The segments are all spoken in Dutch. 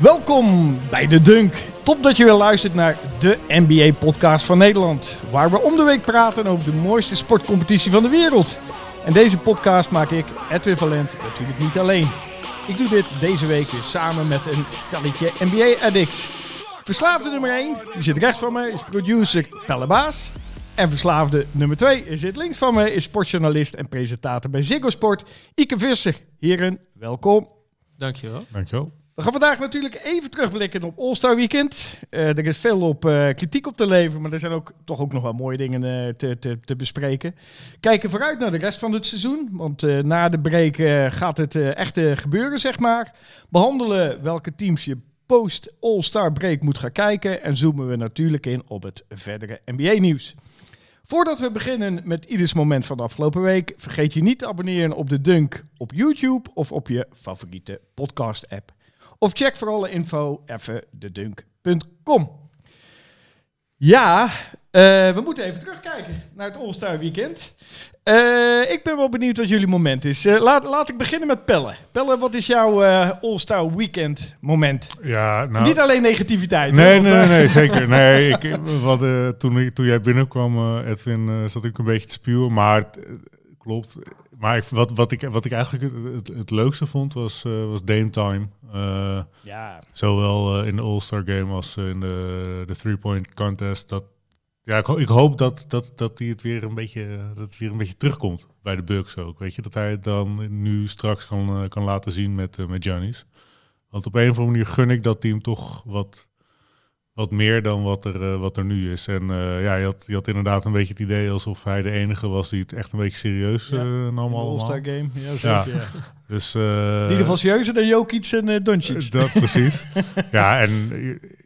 Welkom bij De Dunk. Top dat je weer luistert naar de NBA-podcast van Nederland. Waar we om de week praten over de mooiste sportcompetitie van de wereld. En deze podcast maak ik, Edwin Valent, natuurlijk niet alleen. Ik doe dit deze week weer samen met een stelletje NBA-addicts. Verslaafde nummer 1, die zit rechts van me, is producer Pelle Baas. En verslaafde nummer 2 zit links van me, is sportjournalist en presentator bij Ziggo Sport, Ike Visser. Heren, welkom. Dankjewel. Dankjewel. We gaan vandaag natuurlijk even terugblikken op All-Star Weekend. Eh, er is veel op eh, kritiek op te leveren, maar er zijn ook toch ook nog wel mooie dingen eh, te, te, te bespreken. Kijken vooruit naar de rest van het seizoen, want na de break gaat het echte gebeuren, zeg maar. Behandelen welke teams je post All-Star break moet gaan kijken en zoomen we natuurlijk in op het verdere NBA-nieuws. Voordat we beginnen met ieders moment van de afgelopen week, vergeet je niet te abonneren op de Dunk op YouTube of op je favoriete podcast-app. Of check voor alle info even dedunk.com. Ja, eh, we moeten even terugkijken naar het All-Star Weekend. Eh, ik ben wel benieuwd wat jullie moment is. Eh, laat, laat ik beginnen met Pelle. Pelle, wat is jouw eh, All-Star Weekend moment? Ja, nou... Niet alleen negativiteit. hè, Nee, want, nee, eh, nee, zeker. Nee, ik, wat, toen, toen jij binnenkwam, Edwin, zat ik een beetje te spuwen. Maar klopt. Maar wat, wat, ik, wat ik eigenlijk het, het, het leukste vond, was, eh, was Dame Time. Eh, Ja, zowel eh, in de All-Star Game als in de, de three-point contest. Dat, ja, ik, ho- ik hoop dat, dat, dat hij het weer een beetje, dat het weer een beetje terugkomt bij de Bucks ook. Weet je, dat hij het dan nu straks kan, kan laten zien met, met Giannis. Want op een of andere manier gun ik dat team toch wat, wat meer dan wat er, eh, wat er nu is. En eh, ja, je had, je had inderdaad een beetje het idee alsof hij de enige was die het echt een beetje serieus Ja, eh, nam allemaal. All-Star Game. Ja, zeker. Ja. Dus, In ieder geval serieuzer dan Jokic en Doncic. dat precies. ja, en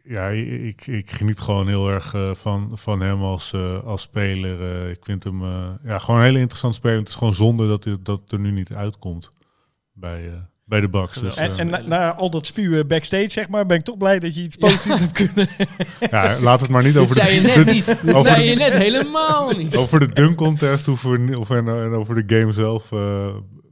ja, ik, ik geniet gewoon heel erg van, van hem als, als speler. Ik vind hem ja, gewoon een hele interessant speler. Het is gewoon zonde dat, hij, dat het er nu niet uitkomt bij, bij de Bucks. Dus, En, eh, en na, na al dat spuwen backstage, zeg maar, ben ik toch blij dat je iets positiefs hebt kunnen. ja, laat het maar niet over zei je de, net de- niet. Over zei de- je net helemaal niet. over de dunk contest of, of en, en over de game zelf eh,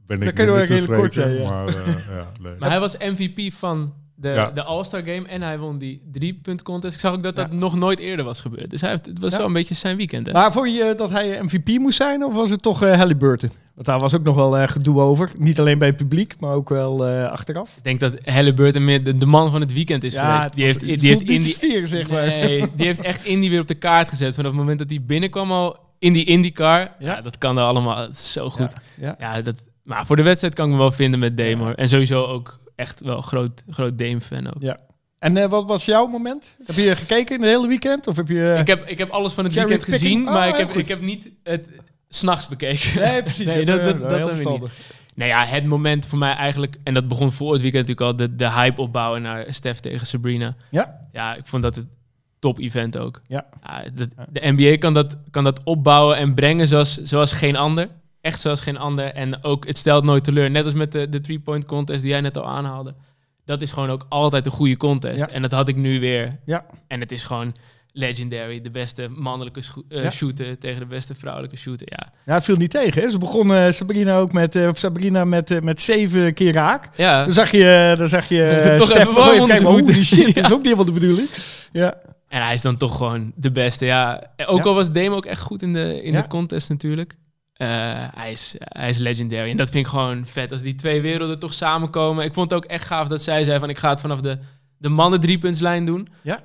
ben ik Dat wel te heel kort spreken, ja. Maar, eh, ja, nee. Maar hij was MVP van de, Ja. de All-Star Game en hij won die drie-punt contest. Ik zag ook dat dat Ja. nog nooit eerder was gebeurd. Dus hij heeft, het was Ja. wel een beetje zijn weekend. Hè? Maar vond je dat hij MVP moest zijn of was het toch eh Halliburton? Want daar was ook nog wel eh, gedoe over. Niet alleen bij het publiek, maar ook wel eh, achteraf. Ik denk dat Halliburton meer de, de man van het weekend is geweest. het Die heeft, die heeft in die sfeer, zeg maar. Nee, die heeft echt Indy weer op de kaart gezet. Vanaf het moment dat hij binnenkwam al in die IndyCar. Ja. Ja. dat kan er allemaal. Het is zo goed. Ja, Ja, dat, maar voor de wedstrijd kan ik me wel vinden met hoor. En sowieso ook echt wel groot, groot Dame-fan ook. ja. En eh, wat was jouw moment? Heb je gekeken in het hele weekend? Of heb je... Ik, heb, ik heb alles van het weekend gezien, picking? maar Oh, ik, heb, goed. ik heb niet het s'nachts bekeken. Nee, precies. Nee, Ja, dat- ja, dat- ja, dat hebben we verstandig. Nou ja, het moment voor mij eigenlijk, en dat begon voor het weekend natuurlijk al, de, de hype opbouwen naar Stef tegen Sabrina. Ja. Ja, ik vond dat het top event ook. Ja. de, de NBA kan dat, kan dat opbouwen en brengen zoals, zoals geen ander. Echt zoals geen ander. En ook, het stelt nooit teleur. Net als met de, de three-point contest die jij net al aanhaalde. Dat is gewoon ook altijd een goede contest. Ja. En dat had ik nu weer. Ja. En het is gewoon legendary. De beste mannelijke Ja. shooter tegen de beste vrouwelijke shooter. Ja, Ja, het viel niet tegen. Hè? Ze begon eh, Sabrina ook met, of Sabrina met, met zeven keer raak. ja. Dan zag je, dan zag je Toch even toch kijken, voeten. die shit, dat is ook niet helemaal de bedoeling. Ja. En hij is dan toch gewoon de beste. Ja, ook al was Dame ook echt goed in de, in de contest natuurlijk. Eh, hij, is, hij is legendary. En dat vind ik gewoon vet. Als die twee werelden toch samenkomen. Ik vond het ook echt gaaf dat zij zei van... ik ga het vanaf de, de mannen driepuntslijn doen. Ja.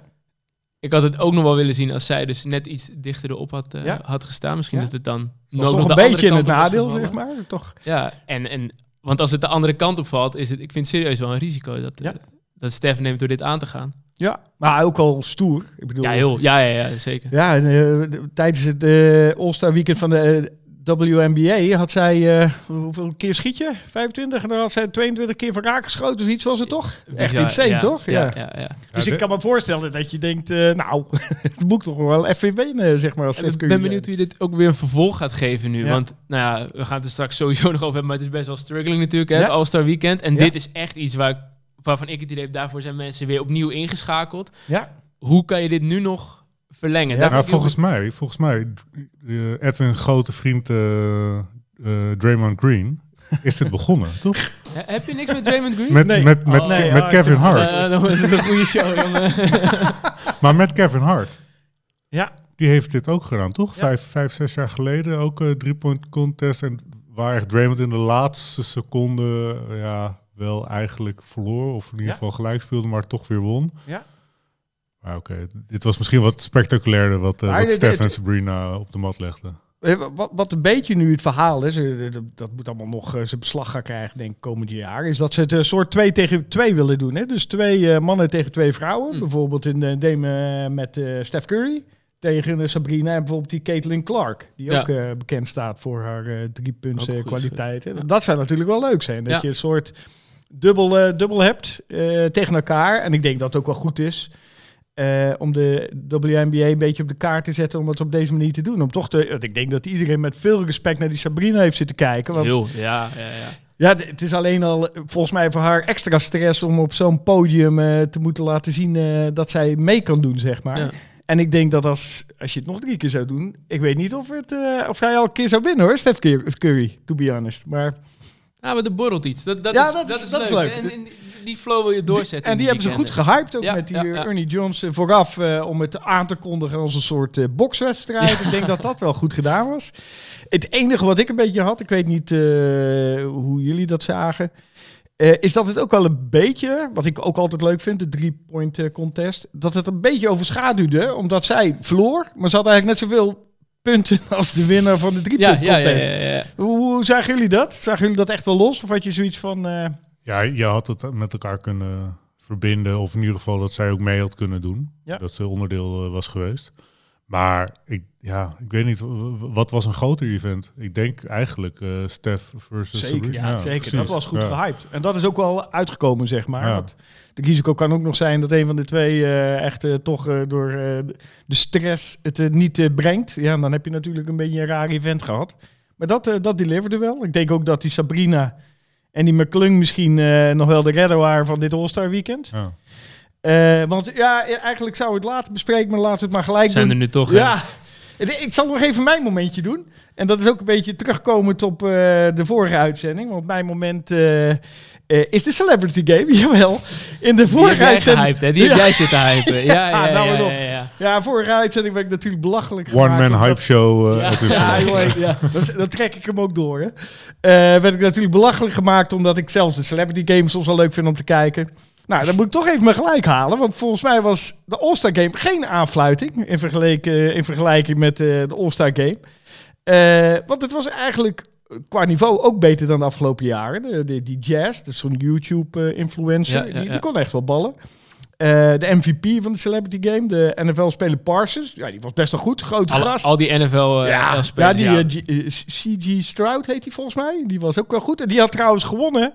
Ik had het ook nog wel willen zien als zij dus net iets dichter erop had, eh, Ja. had gestaan. Misschien Ja. dat het dan nog, een beetje in het nadeel, zeg maar. Toch? Ja, en, en, want als het de andere kant op valt... is het, ik vind het serieus wel een risico dat, Ja. eh, dat Stef neemt door dit aan te gaan. Ja. Maar ook al stoer. Ik bedoel, Ja, heel, ja, ja, ja, zeker. Ja, en, de- tijdens het All-Star Weekend van de WNBA had zij, eh, hoeveel keer schiet je? 25? En dan had zij 22 keer van raak geschoten of iets was het toch? Echt insane, ja, toch? Ja, Ja. ja, ja. Dus Ja, ik kan me voorstellen dat je denkt, eh, nou, het moet toch wel even winnen, zeg maar, als ik ben benieuwd wie dit ook weer een vervolg gaat geven nu. Ja. Want nou ja, we gaan het er straks sowieso nog over hebben. Maar het is best wel struggling natuurlijk, hè, Ja. het All-Star Weekend. En Ja. dit is echt iets waar, waarvan ik het idee heb, daarvoor zijn mensen weer opnieuw ingeschakeld. Ja, Hoe kan je dit nu nog verlengen? Ja, Nou, volgens mij, volgens mij, eh, Edwin grote vriend eh, eh, Draymond Green, is dit begonnen, toch? Ja, heb je niks met Draymond Green? Met, Nee. met, met, Oh, nee, met oh, Kevin Hart. Een goede show, jongen. Maar met Kevin Hart. Ja, Die heeft dit ook gedaan, toch? Ja. Vijf, vijf, zes jaar geleden ook een drie-point contest. En waar echt Draymond in de laatste seconde ja, wel eigenlijk verloor. Of in ieder Ja. geval gelijk speelde, maar toch weer won. Ja. Maar oké, dit was misschien wat spectaculairder wat, eh Maar wat Stef en Sabrina op de mat legden. Eh, Wat, wat een beetje nu het verhaal is, eh, dat, moet allemaal nog eh, zijn beslag gaan krijgen, denk ik, komend jaar, is dat ze het een soort twee tegen twee willen doen. Hè? Dus twee eh, mannen tegen twee vrouwen. Hm. Bijvoorbeeld in de Dame met eh Steph Curry tegen Sabrina en bijvoorbeeld die Caitlin Clark, die Ja. ook eh, bekend staat voor haar eh drie punts Ook eh, goed, kwaliteiten. ja. Dat zou natuurlijk wel leuk zijn, dat Ja. je een soort dubbel, eh, dubbel hebt eh, tegen elkaar. En ik denk dat het ook wel goed is. Eh, om de WNBA een beetje op de kaart te zetten om het op deze manier te doen. Om toch te, want ik denk dat iedereen met veel respect naar die Sabrina heeft zitten kijken. Want Heel, ja, ja, ja. ja, het is alleen al eh, volgens mij voor haar extra stress om op zo'n podium eh, te moeten laten zien eh, dat zij mee kan doen, zeg maar. Ja. En ik denk dat als, als je het nog drie keer zou doen, ik weet niet of, het, eh, of hij al een keer zou winnen hoor, Steph Cur- Curry, to be honest. Maar Ja, maar er borrelt iets. Dat, dat, Ja, is, dat dat, is- is, dat is leuk. leuk. En, en die- flow wil je doorzetten. en die hebben ze goed gehyped ook met die eh. Ernie eh, vooraf eh, om het aan te kondigen als een soort eh, bokswedstrijd. Ik denk dat dat wel goed gedaan was. Het enige wat ik een beetje had, ik weet niet hoe jullie dat zagen, is dat het ook wel een beetje, wat ik ook altijd leuk vind, de drie-point eh, contest, dat het een beetje overschaduwde, omdat zij verloor, maar ze had eigenlijk net zoveel punten als de winnaar van de drie-point ja, ja, contest. ja, ja. Hoe, hoe zagen jullie dat? Zagen jullie dat echt wel los? Of had je zoiets van... Ja, je had het met elkaar kunnen verbinden. Of in ieder geval dat zij ook mee had kunnen doen. Ja. Dat ze onderdeel eh, was geweest. Maar ik, ja, ik weet niet, wat was een groter event? Ik denk eigenlijk eh Stef versus Zeker, Sabrina. ja, zeker. Dat was goed Ja. gehyped. En dat is ook wel uitgekomen, zeg maar. Ja. Want het risico kan ook nog zijn dat een van de twee eh, echt toch door de stress het niet brengt. Ja, dan heb je natuurlijk een beetje een raar event gehad. Maar dat, dat deliverde wel. Ik denk ook dat die Sabrina en die McClung misschien eh, nog wel de redder waren van dit All-Star weekend. Ja. Eh, want ja, eigenlijk zou het later bespreken, maar laten we het maar gelijk Zijn doen. er nu toch... Ja, ik zal nog even mijn momentje doen. En dat is ook een beetje terugkomend op eh, de vorige uitzending. Want mijn moment eh, eh, is de Celebrity Game. Jawel. In de vorige jij uitzending. gehyped, hè? Die heb jij zitten hypen. Ja, ja, ja, nou ja, ja, ja. Ja, vorige uitzending werd ik natuurlijk belachelijk One gemaakt man omdat- hype show. Ja. Dat, dat trek ik hem ook door. Hè. Eh, werd ik natuurlijk belachelijk gemaakt omdat ik zelfs de Celebrity Games soms wel leuk vind om te kijken. Nou, dan moet ik toch even mijn gelijk halen. Want volgens mij was de All-Star Game geen aanfluiting in, vergeleken, in vergelijking met eh, de All-Star Game. Eh, want het was eigenlijk qua niveau ook beter dan de afgelopen jaren. De, de- die Jazz, is zo'n YouTube-influencer, Ja, ja, die, kon echt wel ballen. Eh, de MVP van de Celebrity Game, de NFL-speler Parsons, ja, die was best wel goed. Grote Al, gast. al die NFL eh, Ja, ja, die eh, eh, CG Stroud heet hij volgens mij. Die was ook wel goed. En die had trouwens gewonnen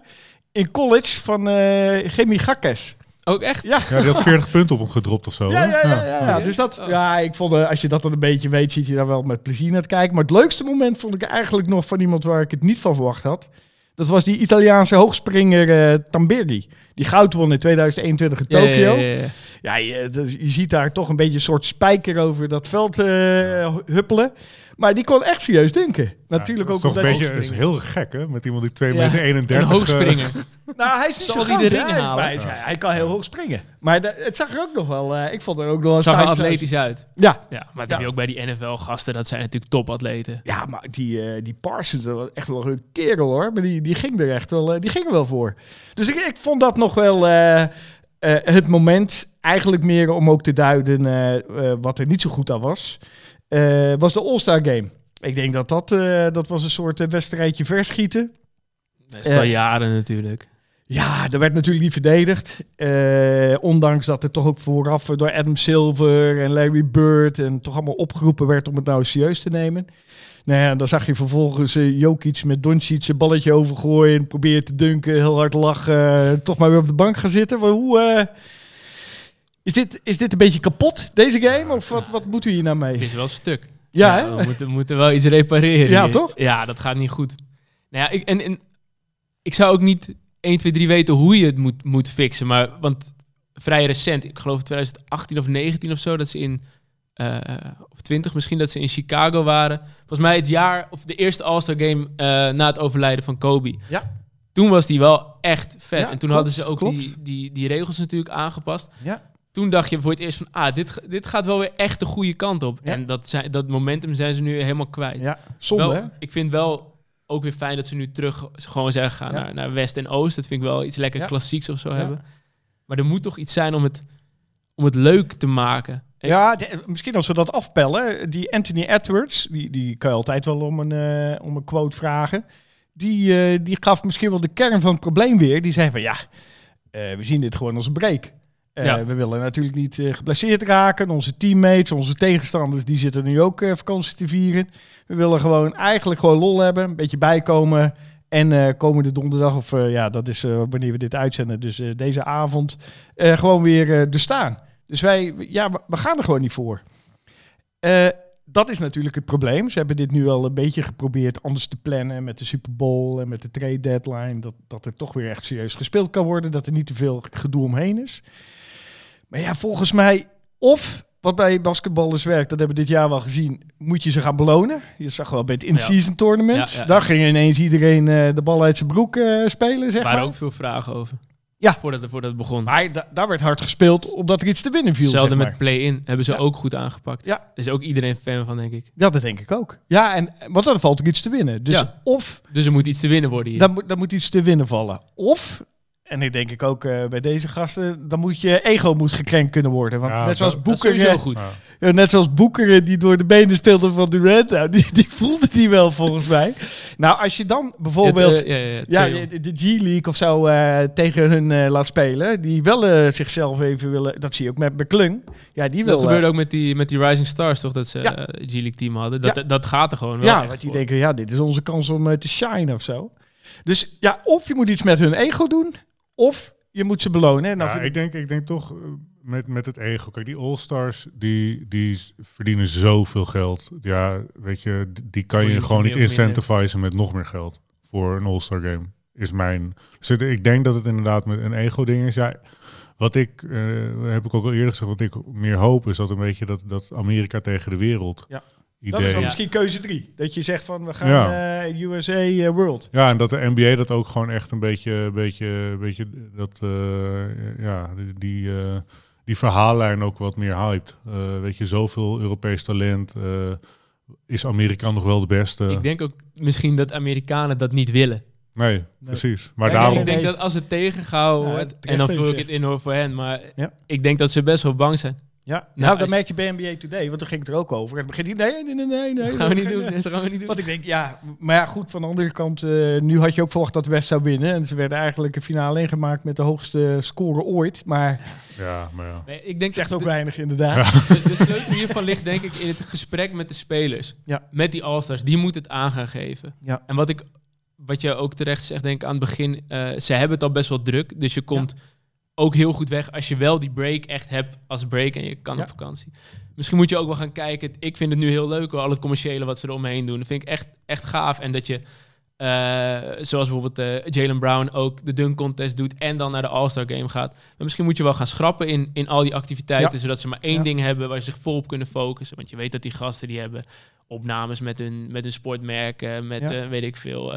in college van eh Gemi Gakkes. Ook echt? Ja. Ja, die had 40 punten op hem gedropt of zo. Ja, ja, ja, ja, ja. Dus dat, ja, ik vond, eh, als je dat dan een beetje weet, zit je daar wel met plezier naar te kijken. Maar het leukste moment vond ik eigenlijk nog van iemand waar ik het niet van verwacht had. Dat was die Italiaanse hoogspringer eh Tamberi. Die goud won in 2021 in Tokio. ja, ja, ja. Ja, je, je ziet daar toch een beetje een soort spijker over dat veld eh, huppelen. Maar die kon echt serieus dunken. Natuurlijk Ja, ook dat is toch een beetje is heel gek, hè? Met iemand die 2 Ja, meter Een 31... eh, hoogspringer. Nou, hij is niet Zal zo die groot, de hè, ring halen? maar hij, is- hij kan heel hoog springen. Maar de- het zag er ook nog wel... eh, ik vond er ook nog wel... Zag er atletisch uit. Ja. Ja, maar dat Ja. heb je ook bij die NFL-gasten. Dat zijn natuurlijk topatleten. Ja, maar die, eh, die Parsons, dat was echt wel een kerel hoor. Maar die, die ging er echt wel, eh, die ging er wel voor. Dus ik, ik vond dat nog wel eh, eh, het moment, eigenlijk meer om ook te duiden wat er niet zo goed aan was, eh, was de All-Star Game. Ik denk dat dat, eh, dat was een soort eh, wedstrijdje verschieten. Dat is al jaren natuurlijk. Ja, er werd natuurlijk niet verdedigd. Ondanks dat er toch ook vooraf door Adam Silver en Larry Bird en toch allemaal opgeroepen werd om het nou serieus te nemen. Nou ja, dan zag je vervolgens eh, Jokic met Doncic zijn balletje overgooien, proberen te dunken, heel hard lachen, toch maar weer op de bank gaan zitten. Maar hoe, is, dit, is dit een beetje kapot, deze game? Of wat, wat moeten we hier nou Het mee? is wel stuk. Ja, hè? we moeten, moeten wel iets repareren. Ja, hier. toch? Ja, dat gaat niet goed. Nou ja, ik, en, en ik zou ook niet 1, 2, 3 weten hoe je het moet, moet fixen. Maar, want vrij recent, ik geloof 2018 of 19 of zo, dat ze in, eh, of 20 misschien, dat ze in Chicago waren. Volgens mij het jaar, of de eerste All-Star Game eh, na het overlijden van Kobe. Ja. Toen was die wel echt vet. Ja, en toen klopt, hadden ze ook klopt. die, die, die regels natuurlijk aangepast. Ja. Toen dacht je voor het eerst van, ah, dit, dit gaat wel weer echt de goede kant op. Ja. En dat, zijn, dat momentum zijn ze nu helemaal kwijt. Ja, zonde Wel, hè? ik vind wel ook weer fijn dat ze nu terug gewoon zeggen gaan Ja. naar, naar West en Oost. Dat vind ik wel iets lekker Ja. klassieks of zo hebben. Maar er moet toch iets zijn om het, om het leuk te maken. En- Ja, de- misschien als we dat afpellen. Die Anthony Edwards, die, die kan je altijd wel om een, eh, om een quote vragen. Die, eh, die gaf misschien wel de kern van het probleem weer. Die zei van ja, eh, we zien dit gewoon als een break. Eh, Ja. We willen natuurlijk niet eh, geblesseerd raken. Onze teammates, onze tegenstanders, die zitten nu ook eh, vakantie te vieren. We willen gewoon eigenlijk gewoon lol hebben, een beetje bijkomen. En komende donderdag, of ja, dat is wanneer we dit uitzenden, dus deze avond, gewoon weer er staan. Dus wij, ja, we- gaan er gewoon niet voor. Dat is natuurlijk het probleem. Ze hebben dit nu al een beetje geprobeerd anders te plannen met de Super Bowl en met de trade deadline. Dat, dat er toch weer echt serieus gespeeld kan worden. Dat er niet te veel gedoe omheen is. Maar ja, volgens mij, of wat bij basketballers werkt, dat hebben we dit jaar wel gezien, moet je ze gaan belonen. Je zag wel bij het in-season tournament. Ja, ja, Daar ging ineens iedereen eh, de bal uit zijn broek eh, spelen, zeg Er waren maar. ook veel vragen over. Ja. Voordat, het- voordat het begon. Maar da- daar werd hard gespeeld omdat er iets te winnen viel. Hetzelfde zeg maar. met play-in. Hebben ze Ja. ook goed aangepakt. Ja. Is ook iedereen fan van, denk ik. Ja, dat denk ik ook. Ja, en, want dan valt er iets te winnen. Dus Ja. of Dus er moet iets te winnen worden hier. dan, moet- dan moet iets te winnen vallen. Of, en ik denk ik ook eh, bij deze gasten, dan moet je ego moet gekrenkt kunnen worden. Want Ja, net zoals dat- Dat is Boeker, sowieso eh, goed. Ja. net zoals Boeker eh, die door de benen speelde van Durant, nou, die, die voelde die wel volgens mij. Nou, als je dan bijvoorbeeld Ja, ja, de, de G-League of zo eh, tegen hun eh, laat spelen, die wel eh, zichzelf even willen, dat zie je ook met McClung. Ja, die wil... Dat eh, gebeurde ook met die, met die Rising Stars, toch? Dat ze eh, G-League team hadden. Dat, dat gaat er gewoon wel Ja, dat die voor. denken, ja, dit is onze kans om eh, te shine of zo. Dus ja, of je moet iets met hun ego doen, of je moet ze belonen. Ja, vind ik, denk, ik denk toch eh, met, met het ego. Kijk, die All-Stars, die, die verdienen zoveel geld. Ja, weet je, die kan je je gewoon niet incentivizen met nog meer geld voor een All-Star game. Is mijn... Dus ik denk dat het inderdaad met een ego-ding is. Ja, wat ik, eh, heb ik ook al eerder gezegd, wat ik meer hoop is dat een beetje dat, dat Amerika tegen de wereld Ja. Idee. dat is dan Ja. misschien keuze drie. Dat je zegt van, we gaan Ja. eh, USA eh, World. Ja, en dat de NBA dat ook gewoon echt een beetje, beetje, beetje dat, eh, ja, die, die, eh, die verhaallijn ook wat meer hypt. Eh, weet je, zoveel Europees talent. eh, is Amerika nog wel de beste? Ik denk ook misschien dat Amerikanen dat niet willen. nee, precies. Maar daarom... ik denk dat als het tegengehouden wordt, en dan vul ik het in hoor voor hen, maar Ja. ik denk dat ze best wel bang zijn. Ja, nou, Nou, dat merk je bij NBA Today, want daar ging het er ook over. En dan begint hij, nee, nee, nee, nee, nee. Dat gaan we niet doen. Dat gaan we niet doen. Want ik denk, ja, maar ja, goed, van de andere kant, eh, nu had je ook verwacht dat West zou winnen. En ze werden eigenlijk een finale ingemaakt met de hoogste score ooit. Maar Ja, maar ja. Nee, ik denk zegt dat ook de, weinig inderdaad. de, de sleutel hiervan ligt denk ik in het gesprek met de spelers. Ja. Met die All-Stars. Die moet het aan gaan geven. Ja. En wat ik wat je ook terecht zegt, denk ik aan het begin, eh, ze hebben het al best wel druk. Dus je komt ook heel goed weg als je wel die break echt hebt als break en je kan Ja. op vakantie. Misschien moet je ook wel gaan kijken. Ik vind het nu heel leuk, hoor, al het commerciële wat ze eromheen doen. Dat vind ik echt, echt gaaf. En dat je, eh, zoals bijvoorbeeld eh, Jalen Brown ook de dunk contest doet en dan naar de All-Star Game gaat. Maar misschien moet je wel gaan schrappen in, in al die activiteiten, zodat ze maar één Ja. ding hebben waar ze zich vol op kunnen focussen. Want je weet dat die gasten die hebben opnames met hun, met hun sportmerken, met eh, weet ik veel,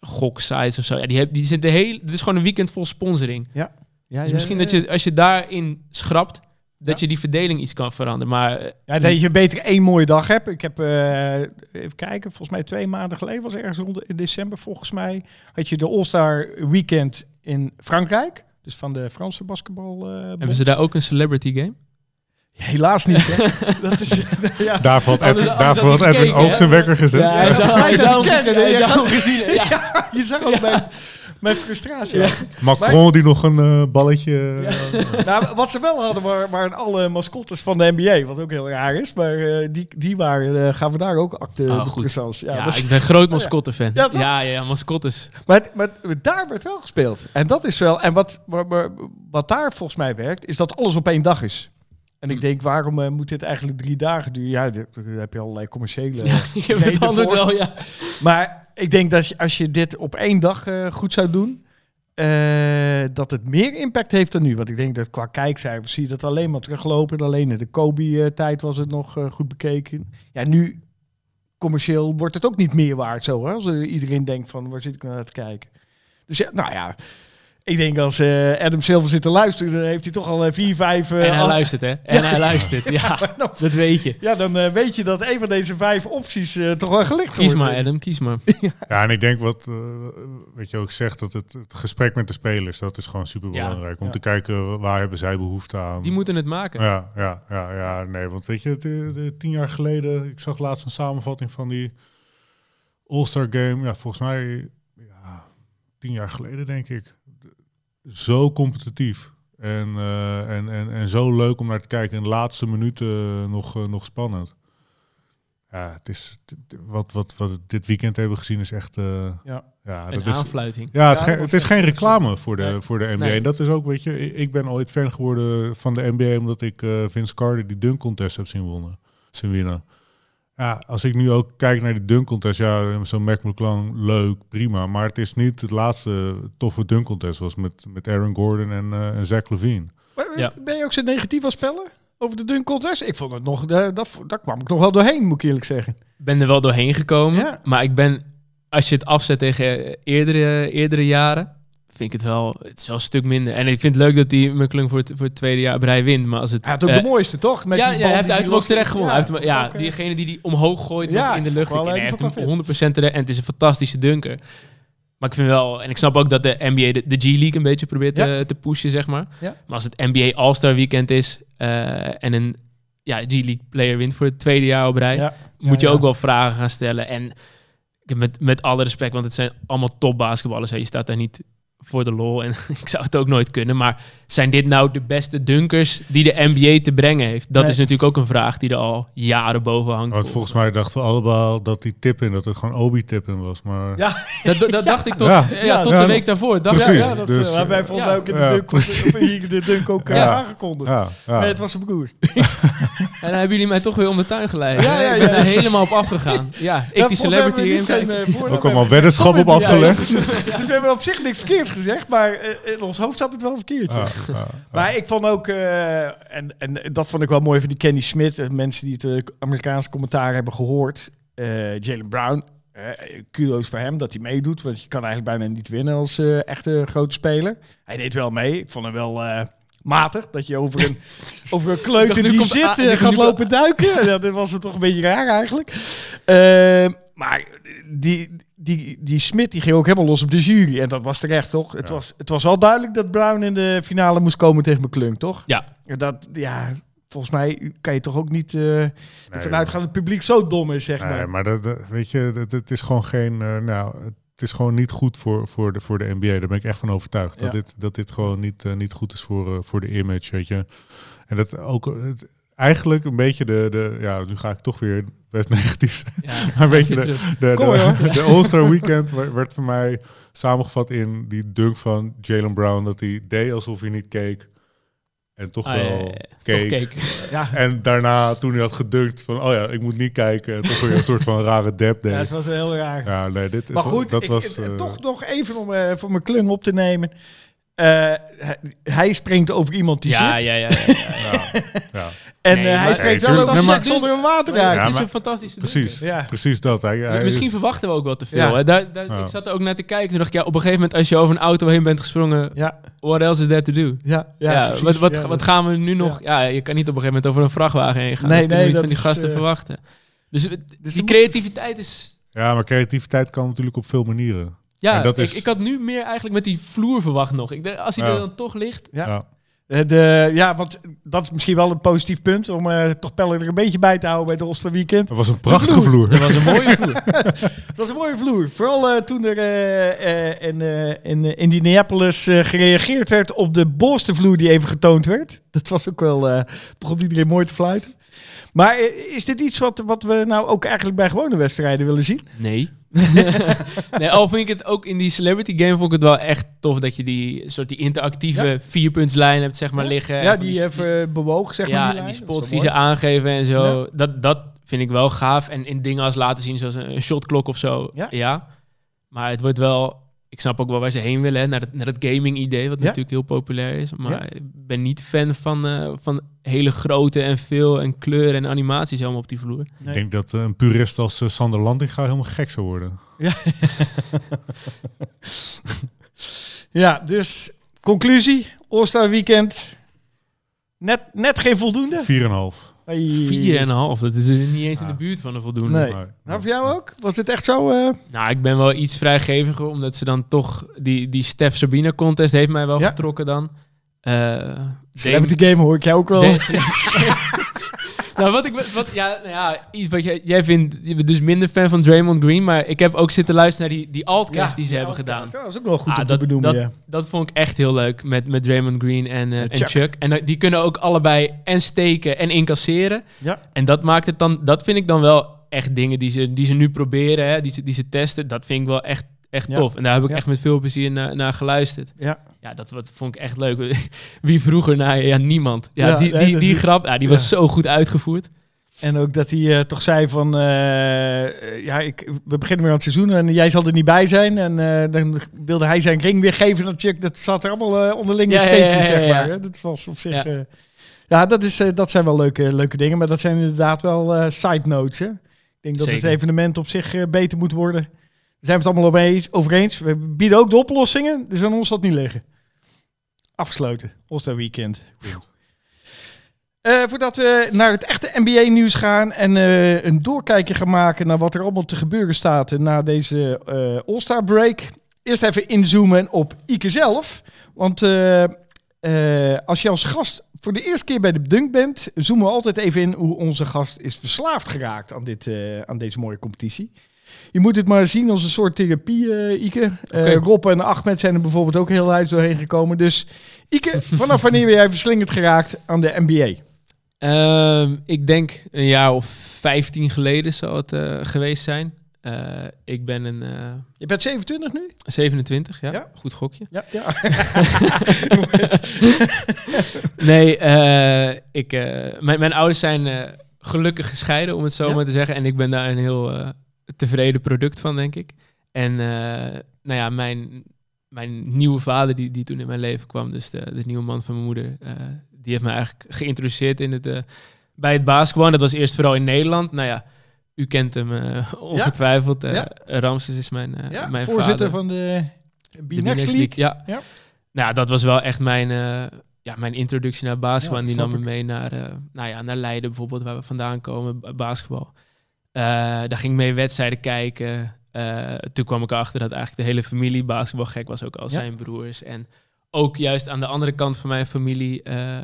goksites of zo. Ja, die, heb, die zitten heel, het is gewoon een weekend vol sponsoring. Ja, Dus misschien dat je, als je daarin schrapt, dat Ja. je die verdeling iets kan veranderen. Maar eh, Ja, dat je beter één mooie dag hebt. Ik heb, eh, even kijken, volgens mij twee maanden geleden was ergens rond in december volgens mij. Had je de All-Star Weekend in Frankrijk. Dus van de Franse basketbal. eh, hebben ze daar ook een celebrity game? Helaas niet. Hè? dat is, ja. Edwin, anders daar had valt hij Edwin gekeken, ook hè? zijn wekker gezet. Ja, hij Ja, zou, hij hij Ja. hem gezien hebben. Ja. Ja, je zag ook mijn, mijn frustratie. Ja. Macron die nog een eh, balletje... eh, Nou, wat ze wel hadden, waren, waren alle mascottes van de NBA. Wat ook heel raar is. Maar eh, die, die waren, eh, gaven daar ook acte Oh, goed. Ja, Ja, ik ben groot mascotte-fan. Ja, Ja, toch? ja, ja, mascottes. Maar, maar daar werd wel gespeeld. En dat is wel. En wat, maar- maar- wat daar volgens mij werkt, is dat alles op één dag is. En ik Hm. denk, waarom moet dit eigenlijk drie dagen duren? Ja, daar heb je allerlei commerciële. Ja, ik heb het wel, ja. Maar ik denk dat als je dit op één dag eh, goed zou doen, eh, dat het meer impact heeft dan nu. Want ik denk dat qua kijkcijfers zie je dat alleen maar teruglopen. Alleen in de Kobe-tijd was het nog eh, goed bekeken. Ja, nu commercieel wordt het ook niet meer waard zo. Hè? Als iedereen denkt van, waar zit ik nou naar te kijken? Dus ja, nou ja, ik denk als eh, Adam Silver zit te luisteren, dan heeft hij toch al eh, vier, vijf... eh, En hij al- luistert, hè? En hij luistert, ja. nou, Dat weet je. Ja, dan eh, weet je dat een van deze vijf opties eh, toch wel gelicht Kies wordt. maar, Adam, kies maar. Ja, en ik denk wat, eh, weet je ook zegt, dat het, het gesprek met de spelers, dat is gewoon super belangrijk. Om Ja. te kijken waar hebben zij behoefte aan. Die moeten het maken. Ja, ja, ja, ja, nee, want weet je, de, de tien jaar geleden, ik zag laatst een samenvatting van die All-Star Game. Ja, volgens mij, ja, tien jaar geleden denk ik. Zo competitief. En, eh, en, en, en zo leuk om naar te kijken. In de laatste minuten nog, eh, nog spannend. Ja, het is, wat, wat, wat we dit weekend hebben gezien is echt... eh, Ja. ja, Een dat is, aanfluiting. ja, het, Ja, ge- het is geen reclame voor de, Nee. voor de NBA. Nee. Dat is ook, weet je, ik, ben ooit fan geworden van de NBA omdat ik eh, Vince Carter die dunk contest heb zien, wonnen, zien winnen. Ja, als ik nu ook kijk naar die dunk contest, ja, zo'n Mac McClung, leuk, prima. Maar het is niet het laatste toffe dunk contest was met, met Aaron Gordon en, eh, en Zach Levine. Maar, Ja. Ben je ook zo negatief als speller? Over de dunk contest? Ik vond het nog, eh, dat, daar kwam ik nog wel doorheen, moet ik eerlijk zeggen. Ik ben er wel doorheen gekomen. Ja. Maar ik ben, als je het afzet tegen eh, eerdere, eerdere jaren, vind ik het wel, het is wel een stuk minder. En ik vind het leuk dat die McClung voor het, voor het tweede jaar rij wint. Maar als het, Hij had ook eh, de mooiste, toch? Met ja, ja, hij heeft die uit hij hem ook los- terecht gewonnen. Ja, Hij heeft ja, diegene die die omhoog gooit Ja, in de lucht. Ik, hij heeft hem 100% terecht. En het is een fantastische dunker. Maar ik vind wel, en ik snap ook dat de NBA de, de G-League een beetje probeert Ja. te, te pushen, zeg maar. Maar als het NBA All-Star Weekend is eh, en een ja, G-League player wint voor het tweede jaar op rij, moet je ook wel vragen gaan stellen. En ik heb met, met alle respect, want het zijn allemaal top basketballers. hè. Je staat daar niet voor de lol en ik zou het ook nooit kunnen. Maar zijn dit nou de beste dunkers die de NBA te brengen heeft? Dat Nee. is natuurlijk ook een vraag die er al jaren boven hangt. Want volgens mij dachten we allemaal dat die tip in, dat het gewoon Obi-tip in was. Maar Ja, Dat, dacht ik tot, Ja. ja, Ja, tot ja. de week daarvoor. Dacht ja, Precies. ja, dat Dus, eh, hebben wij volgens mij ja. ook in de Ja, dunk, of hier de dunk ook eh, Ja. aangekondigd. ja, ja. Nee, het was een broer. En dan hebben jullie mij toch weer om de tuin geleid. Ja, ja, Ik ben ja. er helemaal op afgegaan. Ja, ik die celebrity in ook allemaal weddenschap op afgelegd. Dus we hebben op zich niks verkeerd gezegd, maar eh, in ons hoofd zat het wel verkeerd. Ja, ja, Maar ik vond ook, eh, en, en dat vond ik wel mooi van die Kenny Smith, eh, mensen die het Amerikaanse commentaar hebben gehoord. Eh, Jalen Brown, eh, kudo's voor hem dat hij meedoet, want je kan eigenlijk bijna niet winnen als echte grote speler. Hij deed wel mee, ik vond hem wel matig, dat je over een, over een kleuter die komt- zit ah, gaat lopen duiken. Dat was het toch een beetje raar eigenlijk. Eh, maar die, die, die Smit die ging ook helemaal los op de jury. En dat was terecht, toch? Het, Ja. was, het was wel duidelijk dat Brown in de finale moest komen tegen McClung, toch? Ja. Dat, ja, volgens mij kan je toch ook niet eh ervan Nee, uitgaan dat het publiek zo dom is, zeg Nee, maar. maar dat, dat- weet je, dat- het is gewoon geen. eh, nou, het is gewoon niet goed voor, voor, de, voor de NBA. Daar ben ik echt van overtuigd. Dat, dit, dat dit gewoon niet, eh, niet goed is voor, voor de image. Weet je. En dat ook. Het, eigenlijk een beetje de, de. Ja, nu ga ik toch weer best negatief zijn. Ja, Maar weet je, terug. de, de, Kom de, de All-Star Weekend werd- voor mij samengevat in die dunk van Jalen Brown. Dat hij deed alsof hij niet keek. En toch Ah, ja, ja, wel ja. keek. Toch keek. Ja, En daarna, toen hij had gedunkt van, oh ja, ik moet niet kijken. En toch weer een soort van rare dab deed. ja, het was heel raar. Ja, nee, dit, maar goed, dat ik- was... eh, eh, toch nog even om eh, voor mijn klung op te nemen. Eh, hij, springt over iemand die Ja, zit. ja, ja. ja, ja. ja, ja, En Nee, eh, hij springt Nee, wel over zonder een water Ja, uit. het is een fantastische precies. Ja. precies dat. Hij, hij Misschien is- verwachten we ook wel te veel. Ja. Hè? Daar, daar, Ja. Ik zat er ook naar te kijken. Toen dacht ik, ja, op een gegeven moment als je over een auto heen bent gesprongen, Ja, what else is there to do? ja, ja. Precies. wat, wat, Ja, wat dat- gaan we nu nog... Ja. je kan niet op een gegeven moment over een vrachtwagen heen gaan. Nee, dat kunnen nee, we niet dat van die is, gasten eh, verwachten. Dus, Dus die creativiteit is... ja, maar creativiteit kan natuurlijk op veel manieren. Ja, En dat ik, is- ik had nu meer eigenlijk met die vloer verwacht nog. Ik denk, als hij Ja. er dan toch ligt... Ja. Ja. Eh, De, ja, want dat is misschien wel een positief punt om eh, toch Pelle er een beetje bij te houden bij het Roster Weekend. Dat was een prachtige vloer. vloer. Dat was een mooie vloer. Het was een mooie vloer. Vooral eh, toen er eh, eh, in, eh, in Indianapolis eh, gereageerd werd op de bovenste vloer die even getoond werd. Dat was ook wel, eh begon iedereen mooi te fluiten. Maar is dit iets wat, wat we nou ook eigenlijk bij gewone wedstrijden willen zien? Nee. nee, al vind ik het ook in die celebrity game vond ik het wel echt tof dat je die soort die interactieve vierpuntslijn hebt zeg maar liggen. ja, die even bewoog, zeg maar. ja, die en die spots die ze aangeven en zo. Dat, dat vind ik wel gaaf. En in dingen als laten zien zoals een, een shotklok of zo. Ja. Ja. Maar het wordt wel... Ik snap ook wel waar ze heen willen, hè, naar, het, naar het gaming idee, wat Ja. natuurlijk heel populair is. Maar Ja. ik ben niet fan van, eh, van hele grote en veel en kleuren en animaties allemaal op die vloer. Ik denk dat eh, een purist als eh, Sander Landinga helemaal gek zou worden. Ja, dus conclusie. All-Star Weekend. Net, net geen voldoende. 4,5. Vier en een half. Dat is niet eens in de Ja. buurt van een voldoende. Nee. Nou, voor jou ook? Was het echt zo? eh, Nou, ik ben wel iets vrijgeviger, omdat ze dan toch... Die, die Stef Sabine contest heeft mij wel Ja. getrokken dan. Eh Celebrity Game hoor ik jou ook wel. Nou, wat ik... Wat, ja, nou ja, iets wat jij, jij vindt... Je bent dus minder fan van Draymond Green, maar ik heb ook zitten luisteren naar die, die altcast die ze hebben gedaan. Ja, dat is ook wel goed Ah, om dat, te benoemen, dat, ja. dat vond ik echt heel leuk met, met Draymond Green en, eh, en Chuck. Chuck. En die kunnen ook allebei en steken en incasseren. Ja. En dat maakt het dan, dat vind ik dan wel echt dingen die ze, die ze nu proberen, hè, die, ze, die ze testen. Dat vind ik wel echt, echt Ja. tof. En daar heb ik Ja. echt met veel plezier naar, naar geluisterd. Ja. Ja, dat, wat vond ik echt leuk. Wie vroeger naar ja, niemand. Ja, Ja, die, die, dat die grap, ja, die was zo goed uitgevoerd. En ook dat hij eh, toch zei van, eh, eh, ja, ik, we beginnen weer aan het seizoen en jij zal er niet bij zijn. En dan wilde hij zijn ring weer geven Chuck. Dat zat er allemaal onderlinge Ja, ja, steekjes, zeg maar. hè. Dat was op zich... Ja. Dat, is, dat zijn wel leuke, leuke dingen. Maar dat zijn inderdaad wel side notes, hè. Ik denk dat Zeker. het evenement op zich beter moet worden. Zijn we het allemaal over eens- over eens. We bieden ook de oplossingen, dus aan ons zal het niet liggen. Afgesloten, All-Star Weekend. Eh, voordat we naar het echte NBA-nieuws gaan en eh, een doorkijkje gaan maken naar wat er allemaal te gebeuren staat na deze eh, All-Star break. Eerst even inzoomen op Ike zelf. Want als je als gast voor de eerste keer bij de Dunk bent, zoomen we altijd even in hoe onze gast is verslaafd geraakt aan, dit, aan deze mooie competitie. Je moet het maar zien als een soort therapie, eh, Ike. Eh. Rob en Ahmed zijn er bijvoorbeeld ook heel uit doorheen gekomen. Dus Ike, vanaf wanneer ben jij verslingerd geraakt aan de NBA? Ehm, ik denk een jaar of 15 geleden zal het eh, geweest zijn. Ik ben een Je bent 27 nu? 27, ja. Ja. Goed gokje. Ja. ja. Nee, ik, mijn, mijn ouders zijn gelukkig gescheiden, om het zo Ja. maar te zeggen. En ik ben daar een heel tevreden product van, denk ik. En eh, nou ja, mijn, mijn nieuwe vader die, die toen in mijn leven kwam, dus de, de nieuwe man van mijn moeder, eh, die heeft me eigenlijk geïntroduceerd in het, eh, bij het basketbal. Dat was eerst vooral in Nederland. Nou ja, u kent hem ongetwijfeld. Ja. Ramses is mijn, ja mijn voorzitter vader. van de B-Next League. Ja. Ja. Nou, ja, dat was wel echt mijn, ja, mijn introductie naar basketbal. En die nam me mee naar, nou ja, naar Leiden bijvoorbeeld, waar we vandaan komen, ba- basketbal. Eh, daar ging ik mee wedstrijden kijken. Eh, toen kwam ik erachter dat eigenlijk de hele familie basketbal gek was, ook al Ja. zijn broers. En ook juist aan de andere kant van mijn familie, eh,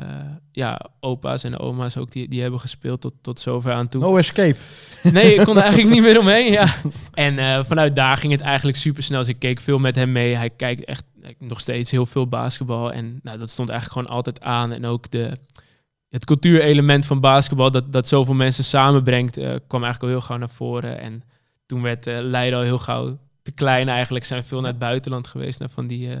ja, opa's en oma's ook, die, die hebben gespeeld tot, tot zover aan toe. No escape. Nee, ik kon er eigenlijk niet meer omheen. Ja. En vanuit daar ging het eigenlijk super snel. Dus ik keek veel met hem mee. Hij kijkt echt nog steeds heel veel basketbal. En nou, dat stond eigenlijk gewoon altijd aan. En ook de, het cultuurelement van basketbal, dat, dat zoveel mensen samenbrengt, eh, kwam eigenlijk al heel gauw naar voren. En toen werd eh, Leiden al heel gauw te klein eigenlijk. Zijn veel naar het buitenland geweest, naar van die, eh,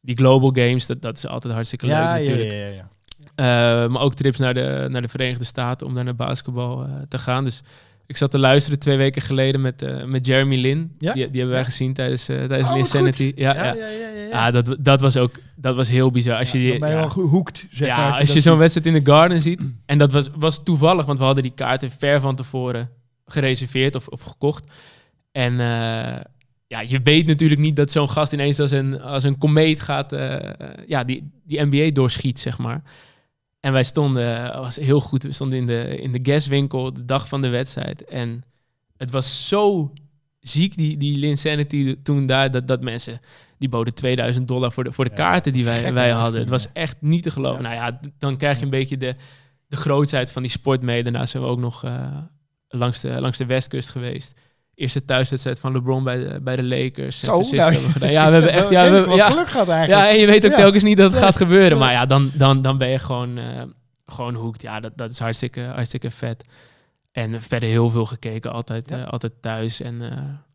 die global games. Dat, dat is altijd hartstikke leuk Ja, natuurlijk. ja, ja, ja. Uh, maar ook trips naar de, naar de Verenigde Staten om daar naar basketbal uh, te gaan. Dus ik zat te luisteren twee weken geleden met, uh, met Jeremy Lin. Ja? Die, die hebben wij gezien tijdens, uh, tijdens Oh, Linsanity. Ja, Ja, ja. ja, ja, ja, ja. Ah, dat, dat was ook dat was heel bizar. Als je, die, ben je wel gehoekt, zeg ja, maar. als je zo'n wedstrijd in de Garden ziet. En dat was, was toevallig, want we hadden die kaarten ver van tevoren gereserveerd of, of gekocht. En uh, ja, je weet natuurlijk niet dat zo'n gast ineens als een, als een komeet gaat, uh, ja, die, die NBA doorschiet, zeg maar. En wij stonden, was heel goed, we stonden in de, in de gaswinkel de dag van de wedstrijd. En het was zo ziek, die, die Linsanity toen daar, dat, dat mensen, die boden 2000 dollar voor de, voor de Ja, kaarten die wij, wij hadden. Het was echt niet te geloven. Ja. Nou ja, dan krijg je een beetje de, de grootsheid van die sport mee. Daarna zijn we ook nog uh, langs, de, langs de westkust geweest. Eerste thuiswedstrijd van LeBron bij de, bij de Lakers. San Francisco nou, hebben gedaan. Ja, we hebben echt... Ja, we, wat ja, geluk gaat ja, eigenlijk. en je weet ook Ja. telkens niet dat het Ja. gaat gebeuren. Ja. Maar ja, dan, dan, dan ben je gewoon, eh gewoon hoekt. Ja, dat, dat is hartstikke, hartstikke vet. En verder heel veel gekeken, altijd, Ja. eh, altijd thuis. En,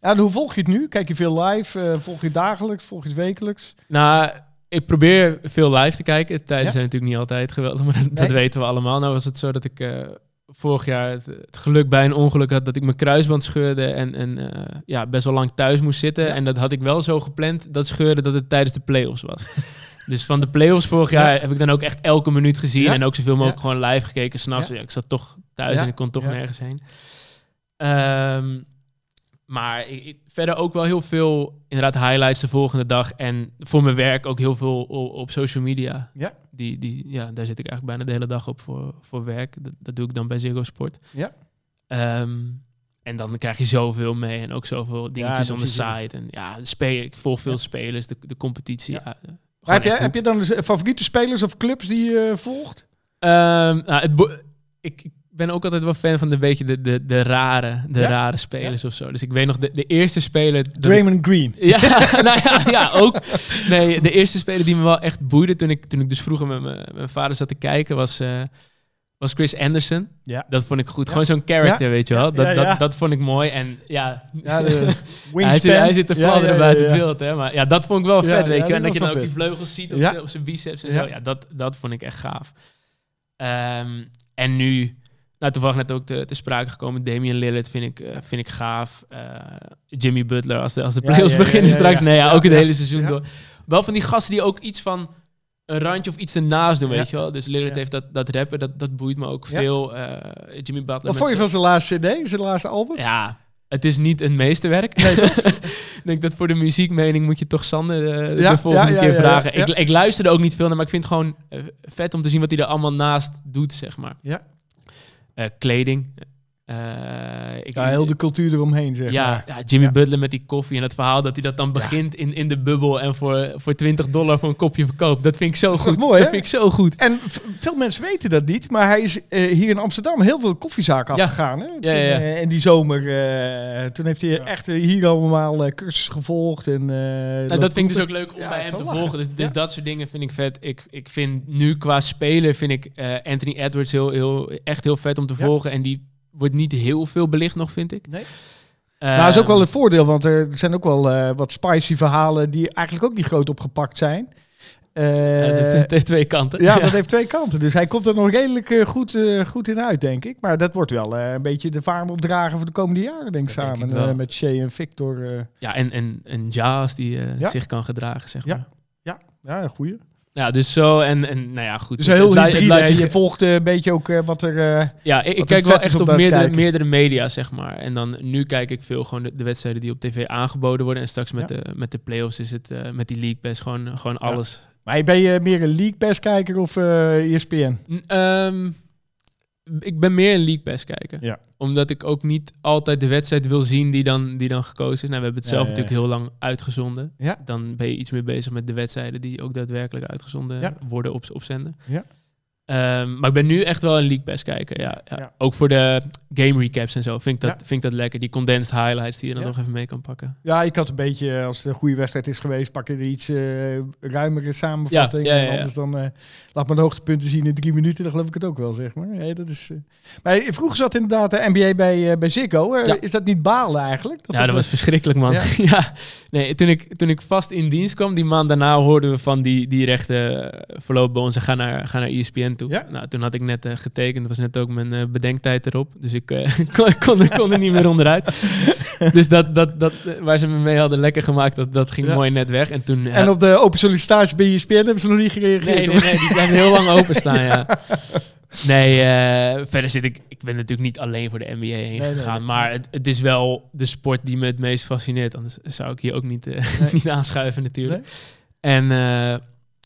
Ja, en hoe volg je het nu? Kijk je veel live? Volg je het dagelijks? Volg je het wekelijks? nou, ik probeer veel live te kijken. Tijden Ja. zijn natuurlijk niet altijd geweldig, maar dat, dat weten we allemaal. Nou was het zo dat ik vorig jaar het, het geluk bij een ongeluk had dat ik mijn kruisband scheurde en, en eh, ja, best wel lang thuis moest zitten. Ja. En dat had ik wel zo gepland, dat scheurde, dat het tijdens de play-offs was. dus van de play-offs vorig jaar Ja. heb ik dan ook echt elke minuut gezien Ja. en ook zoveel mogelijk gewoon live gekeken. S'nachts, Ja. ja. ik zat toch thuis en ik kon toch nergens heen. Ehm, maar ik, ik- verder ook wel heel veel inderdaad highlights de volgende dag. En voor mijn werk ook heel veel op, op social media. Ja. Die, die, ja, daar zit ik eigenlijk bijna de hele dag op voor, voor werk. Dat, dat doe ik dan bij Ziggo Sport. Ja. Ehm, en dan krijg je zoveel mee en ook zoveel dingetjes dat on je. site. En ja, de spelen, ik volg veel Ja. spelers, de, de competitie. Ja. Ja. heb, je, heb je dan favoriete spelers of clubs die je volgt? Nou, het ik ben ook altijd wel fan van de beetje de, de, de rare, de Ja? rare spelers of zo. Dus ik weet nog de, de eerste speler. Draymond Green. Ja, nou ja, ja, ook. Nee, de eerste speler die me wel echt boeide toen ik, toen ik dus vroeger met mijn- vader zat te kijken was, eh, was Chris Anderson. Ja. Dat vond ik goed. Ja. Gewoon zo'n character, weet je wel. Ja, Dat, ja, dat, ja. dat vond ik mooi. En ja, de hij, zit, hij zit te fladderen ja, ja, buiten ja. het beeld. Hè? Maar ja, dat vond ik wel Ja, vet, weet ja, je. En dat je dan ook die vleugels ziet op, Ja. zijn- biceps en Ja. zo. Ja, dat, dat vond ik echt gaaf. Ehm, en nu, nou toevallig net ook te, te sprake gekomen, Damian Lillard vind ik, eh, vind ik gaaf. Eh, Jimmy Butler, als de, als de playoffs ja, ja, beginnen ja, straks. Nee, ja, ook het hele seizoen door. Wel van die gasten die ook iets van een randje of iets ernaast doen, weet je wel. Dus Lillard heeft dat, dat rappen, dat, dat boeit me ook veel. Eh, Jimmy Butler. Wat vond je van zijn laatste CD, zijn laatste album? ja, het is niet een meesterwerk. ik denk dat voor de muziekmening moet je toch Sander Ja, de volgende ja, keer ja, vragen. Ik, ik luisterde ook niet veel naar, maar ik vind het gewoon vet om te zien wat hij er allemaal naast doet, zeg maar. Ja. Eh, kleding. Eh, ik, Ja, heel de cultuur eromheen, zeg ja, maar. ja, Jimmy Ja. Butler met die koffie en het verhaal dat hij dat dan begint in, in de bubbel en voor, voor 20 dollar voor een kopje verkoopt. Dat vind ik zo Dat goed. mooi, dat vind ik zo goed. En veel mensen weten dat niet, maar hij is eh, hier in Amsterdam heel veel koffiezaken Ja. afgegaan. Hè? Ja, Toen, ja, ja. eh, en die zomer, eh, toen heeft hij Ja. echt hier allemaal eh, cursussen gevolgd. En, Nou, dat vind ik dus ook leuk om Ja, bij hem te lachen. volgen. Dus, dus Ja. dat soort dingen vind ik vet. Ik, ik vind nu qua speler vind ik eh, Anthony Edwards heel, heel, echt heel vet om te Ja. volgen. En die wordt niet heel veel belicht nog, vind ik. Nee. Eh, Nou, dat is ook wel het voordeel, want er zijn ook wel eh, wat spicy verhalen die eigenlijk ook niet groot opgepakt zijn. Eh, ja, het, heeft, het heeft twee kanten. ja, dat heeft twee kanten. Dus hij komt er nog redelijk eh, goed, eh, goed in uit, denk ik. Maar dat wordt wel eh, een beetje de vaarm opdragen voor de komende jaren, denk ik, denk samen ik eh, met Shea en Victor. eh. Ja, en, en, en Ja, als die eh, Ja. zich kan gedragen, zeg Ja. maar. ja, een goeie. Ja, dus zo. En, en nou ja, goed. Dus heel het je- volgt eh, een beetje ook eh, wat er... eh, Ja, ik, kijk wel echt op meerdere, kijken. meerdere media, zeg maar. En dan nu kijk ik veel gewoon de, de wedstrijden die op tv aangeboden worden. En straks met, Ja. de, met de playoffs is het met die League Pass gewoon, gewoon Ja. alles. maar ben je meer een League Pass kijker of ESPN? N- ehm, ik ben meer een League Pass kijker. Ja. Omdat ik ook niet altijd de wedstrijd wil zien die dan, die dan gekozen is. Nou, we hebben het zelf ja, natuurlijk heel lang uitgezonden. Dan ben je iets meer bezig met de wedstrijden die ook daadwerkelijk uitgezonden worden op, op zender. Ja. Ehm, maar ik ben nu echt wel een League Pass kijker. Ja, ja. Ja. Ook voor de game recaps en zo vind ik dat, Ja. vind ik dat lekker. Die condensed highlights die je dan nog even mee kan pakken. Ja, ik had een beetje, als het een goede wedstrijd is geweest, pak je er iets eh ruimere samenvatting. Ja, En anders dan eh, laat me de hoogtepunten zien in drie minuten, dan geloof ik het ook wel, zeg maar. Nee, dat is, eh. Maar vroeger zat inderdaad de NBA bij, bij Ziggo. Is dat niet balen eigenlijk? ja, dat was verschrikkelijk, man. Ja. Nee, toen ik, toen ik vast in dienst kwam, die maand daarna hoorden we van die, die rechten uh, verlopen bij ons en ga naar, ga naar ESPN toe. Ja. Nou, toen had ik net eh, getekend, was net ook mijn eh, bedenktijd erop. Dus ik eh, kon, kon, kon er niet meer onderuit. dus dat, dat, dat, waar ze me mee hadden lekker gemaakt, dat, dat ging Ja. mooi net weg. En toen... En op de open sollicitatie bij ESPN hebben ze nog niet gereageerd. Nee, nee, nee, die blijven heel lang openstaan, ja. Nee, eh, verder zit ik... Ik ben natuurlijk niet alleen voor de NBA heen Nee, nee, gegaan. nee. Maar het, het is wel de sport die me het meest fascineert. Anders zou ik hier ook niet, Nee. niet aanschuiven natuurlijk. En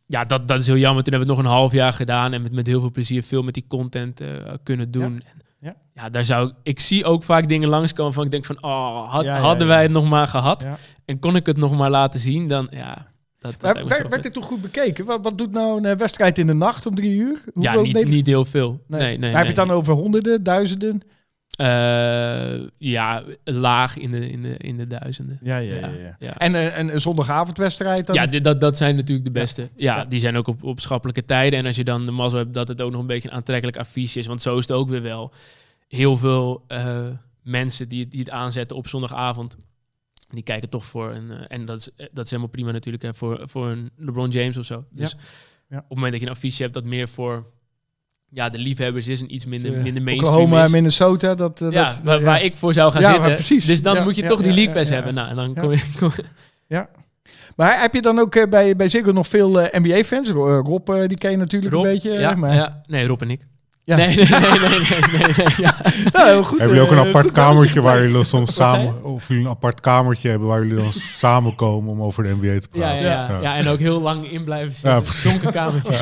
ja, dat, dat is heel jammer. Toen hebben we het nog een half jaar gedaan. En met, met heel veel plezier veel met die content eh, kunnen doen. En, Ja. ja, daar zou ik... Ik zie ook vaak dingen langskomen van ik denk van... Oh, had, Ja, ja, hadden ja. wij het nog maar gehad. Ja. En kon ik het nog maar laten zien, dan ja... Dat, dat Maar werd, dit toch goed bekeken? Wat, wat doet nou een eh, wedstrijd in de nacht om drie uur? Ja, Hoeveel niet, Nederland- niet heel veel. Nee, nee, Maar heb je het dan over honderden, duizenden? Eh, ja, laag in de, in de, in de duizenden. Ja, Ja, ja. En eh, een, een zondagavondwedstrijd dan? Ja, dit- dat, dat zijn natuurlijk de beste. Ja, Ja. die zijn ook op, op schappelijke tijden. En als je dan de mazzel hebt dat het ook nog een beetje een aantrekkelijk affiche is. Want zo is het ook weer wel. Heel veel eh, mensen die, het- die het aanzetten op zondagavond. Die kijken toch voor een... en dat is, dat is helemaal prima natuurlijk. Hè, voor, voor een LeBron James of zo. Dus Ja. op het moment dat je een affiche hebt dat meer voor... Ja, de liefhebbers is en iets minder, Eh, minder mainstream Oklahoma, is. Minnesota, dat... eh, ja, dat, waar, ja. waar ik voor zou gaan Ja, zitten. precies. Dus dan Ja, moet je ja, toch die ja, League ja, Pass ja. hebben. Nou, en dan Ja. kom je... Kom, Maar heb je dan ook eh, bij, bij Ziggo nog veel NBA-fans? Rob, eh, die ken je natuurlijk Rob, een beetje. ja, maar... ja, nee, Rob en ik. Ja. Nee, nee, nee, nee, nee, nee, nee, ja. Nou, heel goed, Hebben jullie ook eh, een apart goed kamertje waar jullie dan soms samen... Of jullie een apart kamertje hebben waar jullie dan samenkomen om over de NBA te Ja, praten? ja, ja. ja, en ook heel lang in blijven zitten. Ja. Donker kamertje.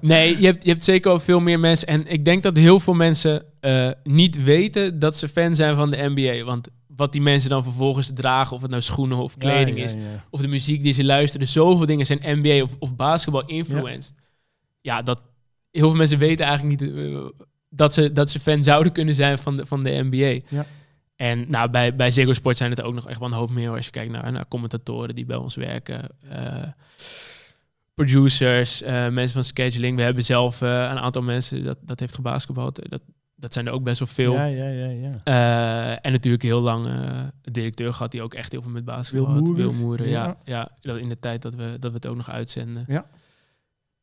nee, je hebt, je hebt zeker wel veel meer mensen. En ik denk dat heel veel mensen eh, niet weten dat ze fan zijn van de NBA. Want wat die mensen dan vervolgens dragen, of het nou schoenen of Ja, kleding ja, is, of de muziek die ze luisteren, zoveel dingen zijn NBA of, of basketbal influenced. Ja. dat heel veel mensen weten eigenlijk niet eh, dat, ze, dat ze fan zouden kunnen zijn van de, van de NBA. Ja. En nou, bij, bij Ziggo Sport zijn het ook nog echt wel een hoop meer als je kijkt naar, naar commentatoren die bij ons werken. eh, producers, eh, mensen van scheduling. We hebben zelf een aantal mensen dat, dat heeft gebasketbald. Dat, dat zijn er ook best wel veel. Ja, ja, ja, ja. En natuurlijk heel lang directeur gehad die ook echt heel veel met basketbal had. Wil Moeren, ja. Ja. ja. In de tijd dat we, dat we het ook nog uitzenden. Ja.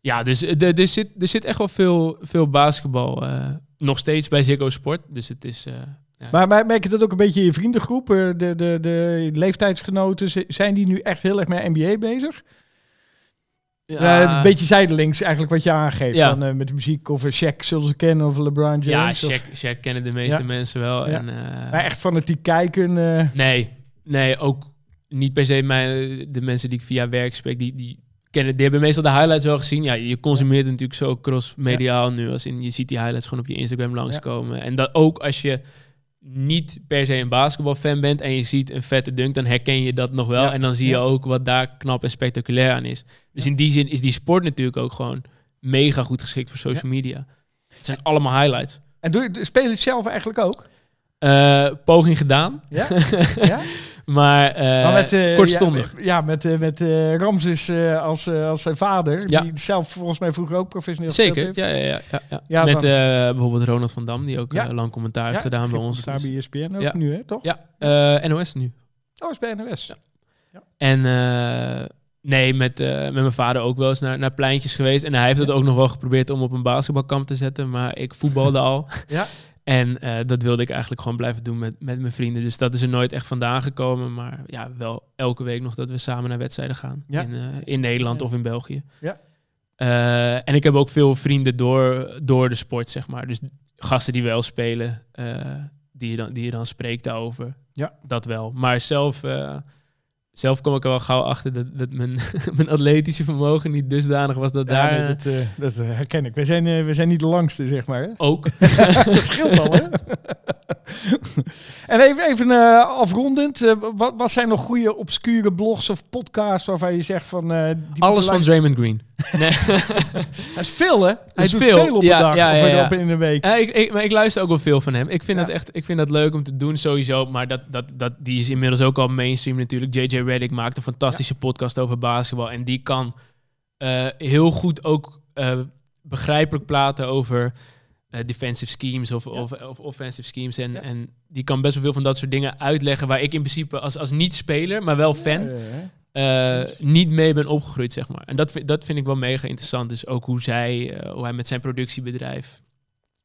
Ja, dus eh, er, er, zit, er zit echt wel veel, veel basketbal. eh, nog steeds bij Ziggo Sport. Dus het is... eh, ja. Maar, maar merk je dat ook een beetje in je vriendengroep? De, de, de leeftijdsgenoten, zijn die nu echt heel erg met NBA bezig? Ja, een beetje zijdelings eigenlijk wat je aangeeft. Ja. Van, met de muziek of een Shaq zullen ze kennen of LeBron Ja, James. of- Shaq, Shaq kennen de meeste Ja. mensen wel. Ja. En, eh, maar echt fanatiek kijken. Nee, nee, ook niet per se mijn, de mensen die ik via werk spreek, die, die kennen, die hebben meestal de highlights wel gezien. Ja, je consumeert natuurlijk zo cross-mediaal nu, als in je ziet die highlights gewoon op je Instagram langskomen. En dat ook als je niet per se een basketbalfan bent en je ziet een vette dunk, dan herken je dat nog wel. Ja. En dan zie je Ja. ook wat daar knap en spectaculair aan is. Dus in die zin is die sport natuurlijk ook gewoon mega goed geschikt voor social media. Het zijn allemaal highlights. En doe je, speel je het zelf eigenlijk ook? Eh, poging gedaan, Ja? ja? maar, eh Maar met, eh, kortstondig. Ja, ja, met, met Ramses als, als zijn vader. Ja. Die zelf volgens mij vroeger ook professioneel Zeker, ja, ja, ja, ja, Met bijvoorbeeld Ronald van Dam, die ook lang commentaar heeft gedaan bij ons. commentaar Dus- bij ESPN ook nu, hè, toch? ja, NOS nu. Oh, is bij NOS. Ja. En nee, met, met mijn vader ook wel eens naar, naar pleintjes geweest. En hij heeft het ook nog wel geprobeerd om op een basketbalkamp te zetten. Maar ik voetbalde al. Ja. En eh, dat wilde ik eigenlijk gewoon blijven doen met, met mijn vrienden. Dus dat is er nooit echt vandaan gekomen. Maar ja, wel elke week nog dat we samen naar wedstrijden gaan. Ja. In, eh, in Nederland Ja. of in België. Ja. Eh, en ik heb ook veel vrienden door, door de sport, zeg maar. Dus gasten die wel spelen, die, je dan, die je dan spreekt daarover. Ja. Dat wel. Maar zelf, zelf kom ik er wel gauw achter dat, dat mijn, mijn atletische vermogen niet dusdanig was dat Ja, daar... nee, dat, eh, dat eh, herken ik. We zijn, eh, we zijn niet de langste, zeg maar. Hè? Ook. dat scheelt al, hè? en even, even eh, afrondend. eh, wat, wat zijn nog goede obscure blogs of podcasts waarvan je zegt van... eh, die Alles van Draymond Green. Nee. Dat is veel, hè? Hij is doet veel. veel op Ja, een dag ja, in de week. Ik, ik, maar ik luister ook wel veel van hem. Ik vind, dat echt, ik vind dat leuk om te doen sowieso. Maar dat, dat, dat, die is inmiddels ook al mainstream natuurlijk. JJ Reddick maakt een fantastische podcast over basketbal. En die kan eh, heel goed ook eh, begrijpelijk praten over eh, defensive schemes of, of, of offensive schemes. En, Ja. en die kan best wel veel van dat soort dingen uitleggen. Waar ik in principe als, als niet-speler, maar wel fan, niet mee ben opgegroeid, zeg maar. En dat, vind- dat vind ik wel mega interessant. Dus ook hoe, zij, hoe hij met zijn productiebedrijf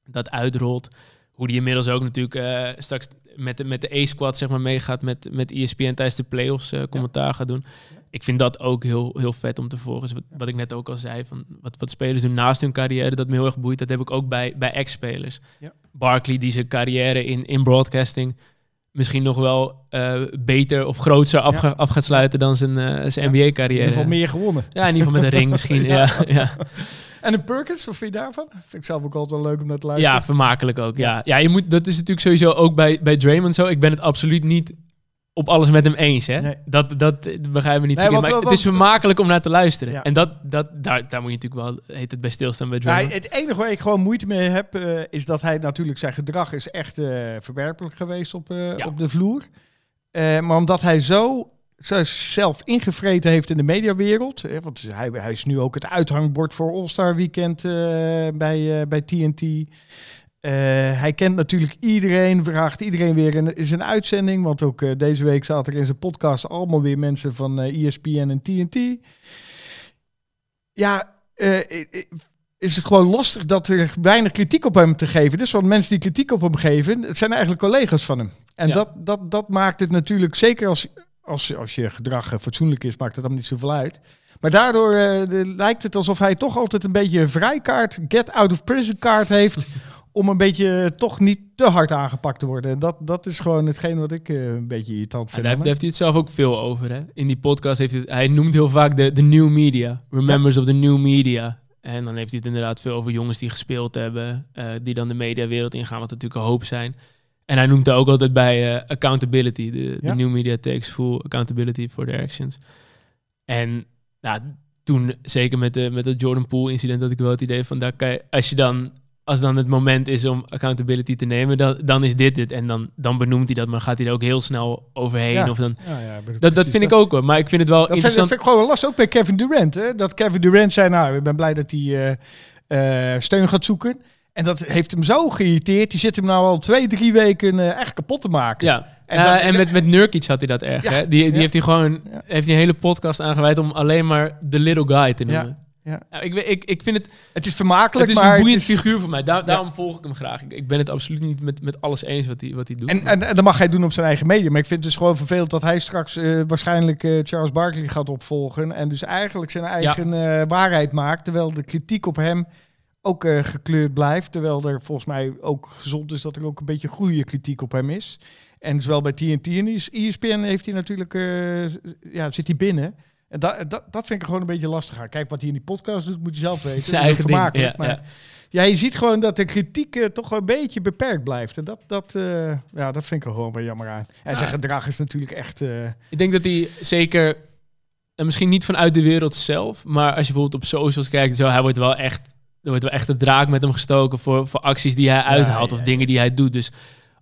dat uitrolt. Hoe die inmiddels ook natuurlijk eh, straks met de, met de A-squad zeg maar, meegaat met, met ESPN tijdens de playoffs eh commentaar gaat doen. Ik vind dat ook heel, heel vet om te volgen. Dus wat, wat ik net ook al zei, van wat, wat spelers doen naast hun carrière, dat me heel erg boeit. Dat heb ik ook bij, bij ex-spelers. Ja. Barkley, die zijn carrière in, in broadcasting misschien nog wel eh, beter of groter af, Ja. af gaat sluiten dan zijn, eh, zijn Ja. NBA-carrière. in ieder geval meer gewonnen. Ja, in ieder geval met een ring misschien. ja. Ja, En de Perkins, wat vind je daarvan? Vind ik zelf ook altijd wel leuk om naar te luisteren. ja, vermakelijk ook. Ja. Ja, je moet, dat is natuurlijk sowieso ook bij, bij Draymond zo. Ik ben het absoluut niet op alles met hem eens. Hè? Nee. Dat, dat begrijp me niet Nee, maar het is vermakelijk om naar te luisteren. Ja. En dat, dat, daar, daar moet je natuurlijk wel heet het bij stilstaan bij Draymond. het enige waar ik gewoon moeite mee heb, eh, is dat hij natuurlijk zijn gedrag is echt eh, verwerpelijk geweest op, eh, Ja. op de vloer. Maar omdat hij zo, zelf ingevreten heeft in de mediawereld, hè, want hij, hij is nu ook het uithangbord voor All-Star Weekend bij, bij TNT. Eh, hij kent natuurlijk iedereen, vraagt iedereen weer in, in zijn uitzending. Want ook eh, deze week zaten er in zijn podcast allemaal weer mensen van eh, ESPN en TNT. Ja, is het gewoon lastig dat er weinig kritiek op hem te geven is. Want mensen die kritiek op hem geven, het zijn eigenlijk collega's van hem. En Ja. dat, dat, dat maakt het natuurlijk, zeker als, als, als je gedrag fatsoenlijk is, maakt het dan niet zoveel uit. Maar daardoor lijkt het alsof hij toch altijd een beetje een vrijkaart, get out of prison kaart heeft. om een beetje eh, toch niet te hard aangepakt te worden. En dat, dat is gewoon hetgeen wat ik eh, een beetje irritant Ja, vind. daar, aan heeft, hem. daar heeft hij het zelf ook veel over. Hè? In die podcast heeft hij, het- hij noemt heel vaak de, de new media. Remembers of the new media. En dan heeft hij het inderdaad veel over jongens die gespeeld hebben. eh, die dan de mediawereld ingaan, wat natuurlijk een hoop zijn. En hij noemt daar ook altijd bij accountability. De, de Ja. new media takes full accountability for their actions. En nou, toen, zeker met, de, met het Jordan Poole incident, had ik wel het idee van, daar kan je, als je dan, als dan het moment is om accountability te nemen, dan, dan is dit het. En dan, dan benoemt hij dat, maar gaat hij er ook heel snel overheen. Ja. Of dan, Ja, ja, dat, dat vind ik ook hoor, maar ik vind het wel Dat vind, dat interessant. vind ik gewoon lastig, ook bij Kevin Durant. Hè? Dat Kevin Durant zei, nou, ik ben blij dat hij eh, eh, steun gaat zoeken. En dat heeft hem zo geïrriteerd. Die zit hem nou al twee, drie weken eh, echt kapot te maken. Ja, En en, dat- en met, met Nurkic had hij dat erg. Ja, Hè? Die, die ja. heeft hij gewoon Ja. heeft hij een hele podcast aangeweid om alleen maar de little guy te Ja, noemen. Ja. ik, weet- ik, ik vind het, Het is vermakelijk, het is maar een boeiend is- figuur voor mij. Daar- daarom volg ik hem graag. Ik, ik ben het absoluut niet met, met alles eens wat hij, wat hij doet. En, en, en dat mag hij doen op zijn eigen media. Maar ik vind het dus gewoon vervelend dat hij straks eh, waarschijnlijk eh, Charles Barkley gaat opvolgen. En dus eigenlijk zijn eigen eh, waarheid maakt. Terwijl de kritiek op hem ook gekleurd blijft. Terwijl er volgens mij ook gezond is dat er ook een beetje goede kritiek op hem is. En zowel bij TNT en E ESPN heeft hij natuurlijk, ja, zit hij binnen. En dat, dat, dat vind ik gewoon een beetje lastig. Kijk, wat hij in die podcast doet, moet je zelf weten. Zijn eigen ding, ja, maar ja. ja, je ziet gewoon dat de kritiek eh, toch een beetje beperkt blijft. En dat, dat, eh, ja, dat vind ik er gewoon wel jammer aan. En Ja. zijn gedrag is natuurlijk echt... eh, Ik denk dat hij zeker, en misschien niet vanuit de wereld zelf, maar als je bijvoorbeeld op socials kijkt, zo, hij wordt wel echt, er wordt wel echt de draak met hem gestoken voor, voor acties die hij uithaalt of dingen die hij doet. Dus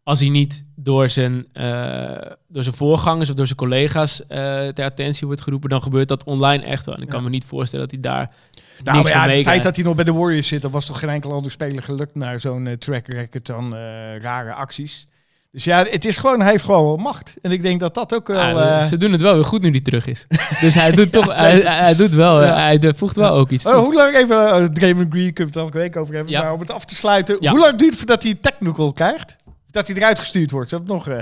als hij niet door zijn, eh, door zijn voorgangers of door zijn collega's eh, ter attentie wordt geroepen, dan gebeurt dat online echt wel. En ik kan me niet voorstellen dat hij daar nou, niks maar ja, het feit dat hij nog bij de Warriors zit, dat was toch geen enkel andere speler gelukt naar zo'n eh, track record dan rare acties. Dus ja, het is gewoon, hij heeft gewoon wel macht. En ik denk dat dat ook wel... Ze doen het wel weer goed nu hij terug is. dus hij doet toch, hij, hij, hij doet wel, Ja. hij voegt wel ook iets toe. Oh, hoe lang even, uh, Draymond Green, kunnen we het elke week over hebben, maar om het af te sluiten. Hoe lang duurt het voordat hij technical krijgt? Dat hij eruit gestuurd wordt? Dat nog, eh,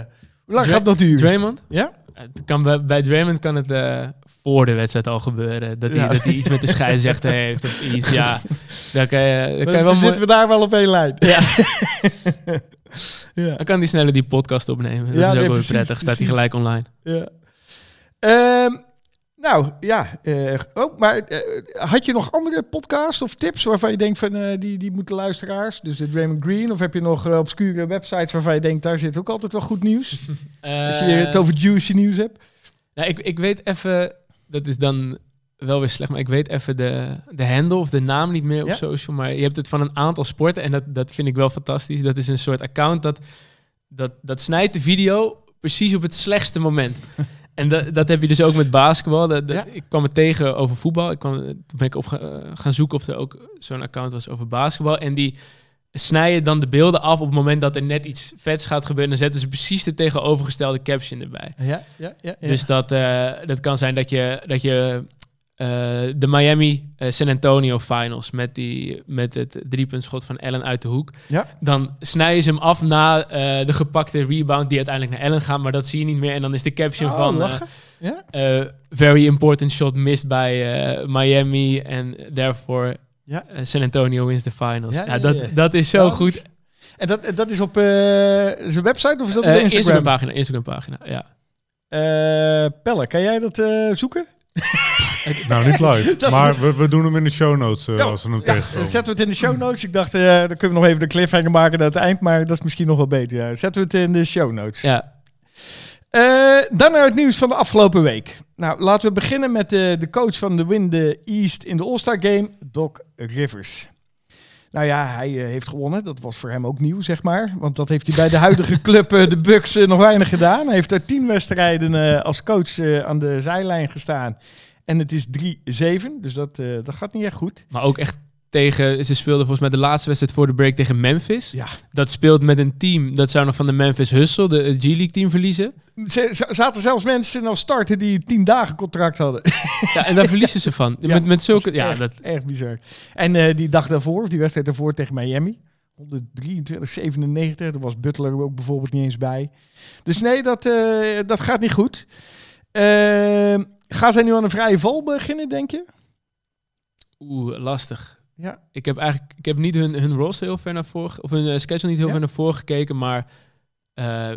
hoe lang gaat nog duren? Draymond? Ja? Het kan bij, bij Draymond kan het eh, voor de wedstrijd al gebeuren. Dat hij, Ja. dat hij iets met de scheidsrechter heeft of iets. Ja, daar kan je, daar kan je Dan wel mooi, zitten we daar wel op één lijn. Ja. ja. dan kan hij sneller die podcast opnemen. Dat Ja, is ook wel prettig. Staat hij gelijk online. ja. Ehm, nou, ja. eh, oh, maar eh, had je nog andere podcasts of tips waarvan je denkt van eh, die, die moeten luisteraars? Dus de Draymond Green? Of heb je nog obscure websites waarvan je denkt daar zit ook altijd wel goed nieuws? Als je het over juicy nieuws hebt. nou, ik, ik weet even, dat is dan wel weer slecht, maar ik weet even de, de handle of de naam niet meer op Ja? social. Maar je hebt het van een aantal sporten en dat, dat vind ik wel fantastisch. Dat is een soort account dat, dat, dat snijdt de video precies op het slechtste moment. En dat, dat heb je dus ook met basketbal. Dat, dat- Ja. Ik kwam het tegen over voetbal. Ik kwam, toen ben ik op eh, gaan zoeken of er ook zo'n account was over basketbal. En die snijden dan de beelden af op het moment dat er net iets vets gaat gebeuren. Dan zetten ze precies de tegenovergestelde caption erbij. Ja, ja, ja. ja. Dus dat, eh, dat kan zijn dat je, dat je de Miami eh, San Antonio Finals met, die, met het driepuntschot van Allen uit de hoek. Ja. Dan snijden ze hem af na eh, de gepakte rebound die uiteindelijk naar Allen gaat. Maar dat zie je niet meer. En dan is de caption Oh, van... eh, eh, very important shot missed bij eh, Miami. En therefore Ja. eh, San Antonio wins the finals. Ja, Ja, ja, dat, dat is zo goed. En dat, dat is op eh, zijn website of is dat op Eh, de Instagram? Instagram pagina, Instagram pagina, ja. Eh, Pelle, kan jij dat eh, zoeken? Nou, niet live. Maar we, we doen hem in de show notes eh, Ja, als we hem Ja, tegenkomen. zetten we het in de show notes. Ik dacht, eh, dan kunnen we nog even de cliffhanger maken naar het eind, maar dat is misschien nog wel beter. Ja. Zetten we het in de show notes. ja. Eh, dan naar het nieuws van de afgelopen week. Nou, laten we beginnen met de, de coach van de Win the East in de All-Star Game, Doc Rivers. Nou ja, hij eh, heeft gewonnen. Dat was voor hem ook nieuw, zeg maar. Want dat heeft hij bij de huidige club, eh, de Bucks, eh, nog weinig gedaan. Hij heeft er tien wedstrijden als coach aan de zijlijn gestaan. En het is 3-7, dus dat, dat gaat niet echt goed. Maar ook echt tegen, ze speelden volgens mij de laatste wedstrijd voor de break tegen Memphis. Ja. Dat speelt met een team, dat zou nog van de Memphis Hustle, de het G-League team, verliezen. Z- z- zaten zelfs mensen als starten die tien dagen contract hadden. Ja, en daar verliezen ze van. Ja, met, met zulke, ja, echt, dat, echt bizar. En eh, die dag daarvoor, of die wedstrijd daarvoor tegen Miami, 123, 97, daar was Butler ook bijvoorbeeld niet eens bij. Dus nee, dat, eh, dat gaat niet goed. Ehm, Gaan zij nu aan een vrije val beginnen, denk je? Oeh, lastig. Ja. Ik heb eigenlijk ik heb niet hun, hun roster heel ver naar voren, of hun eh, schedule niet heel Ja. ver naar voren gekeken, maar eh,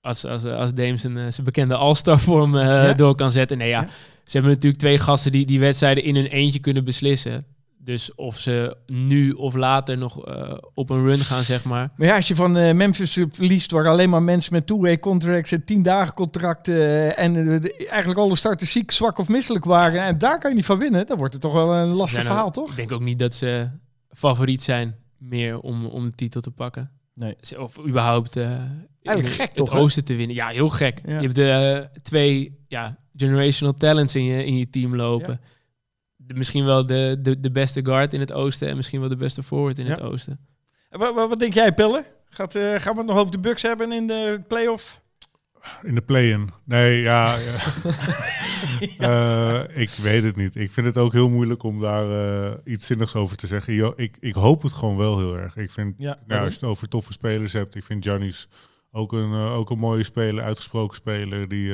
als, als, als Dame zijn, eh, zijn bekende all-star vorm Ja. door kan zetten. Nee, ja, Ja. ze hebben natuurlijk twee gasten die die wedstrijden in hun eentje kunnen beslissen. Dus of ze nu of later nog eh, op een run gaan, zeg maar. Maar ja, als je van eh, Memphis verliest, waar alleen maar mensen met two-way contracts en tien dagen contracten eh, en de- eigenlijk alle starters ziek, zwak of misselijk waren, en daar kan je niet van winnen, dan wordt het toch wel een lastig verhaal, ook- toch? Ik denk ook niet dat ze favoriet zijn meer om, om de titel te pakken. Nee. Of überhaupt Eigenlijk gek, het toch, oosten te winnen. Ja, heel gek. Ja. Je hebt de twee ja, generational talents in je, in je team lopen. De, misschien wel de, de, de beste guard in het oosten en misschien wel de beste forward in Ja. het oosten. Wat, wat, wat denk jij, Pelle? Gaat, eh, gaan we het nog over de Bucks hebben in de playoff? In de play-in. Nee, ja. ja. Eh, ik weet het niet. Ik vind het ook heel moeilijk om daar eh, iets zinnigs over te zeggen. Jo, ik, ik hoop het gewoon wel heel erg. Ik vind, Ja, nou, als je het over toffe spelers hebt, ik vind Giannis ook een, ook een mooie speler, uitgesproken speler, die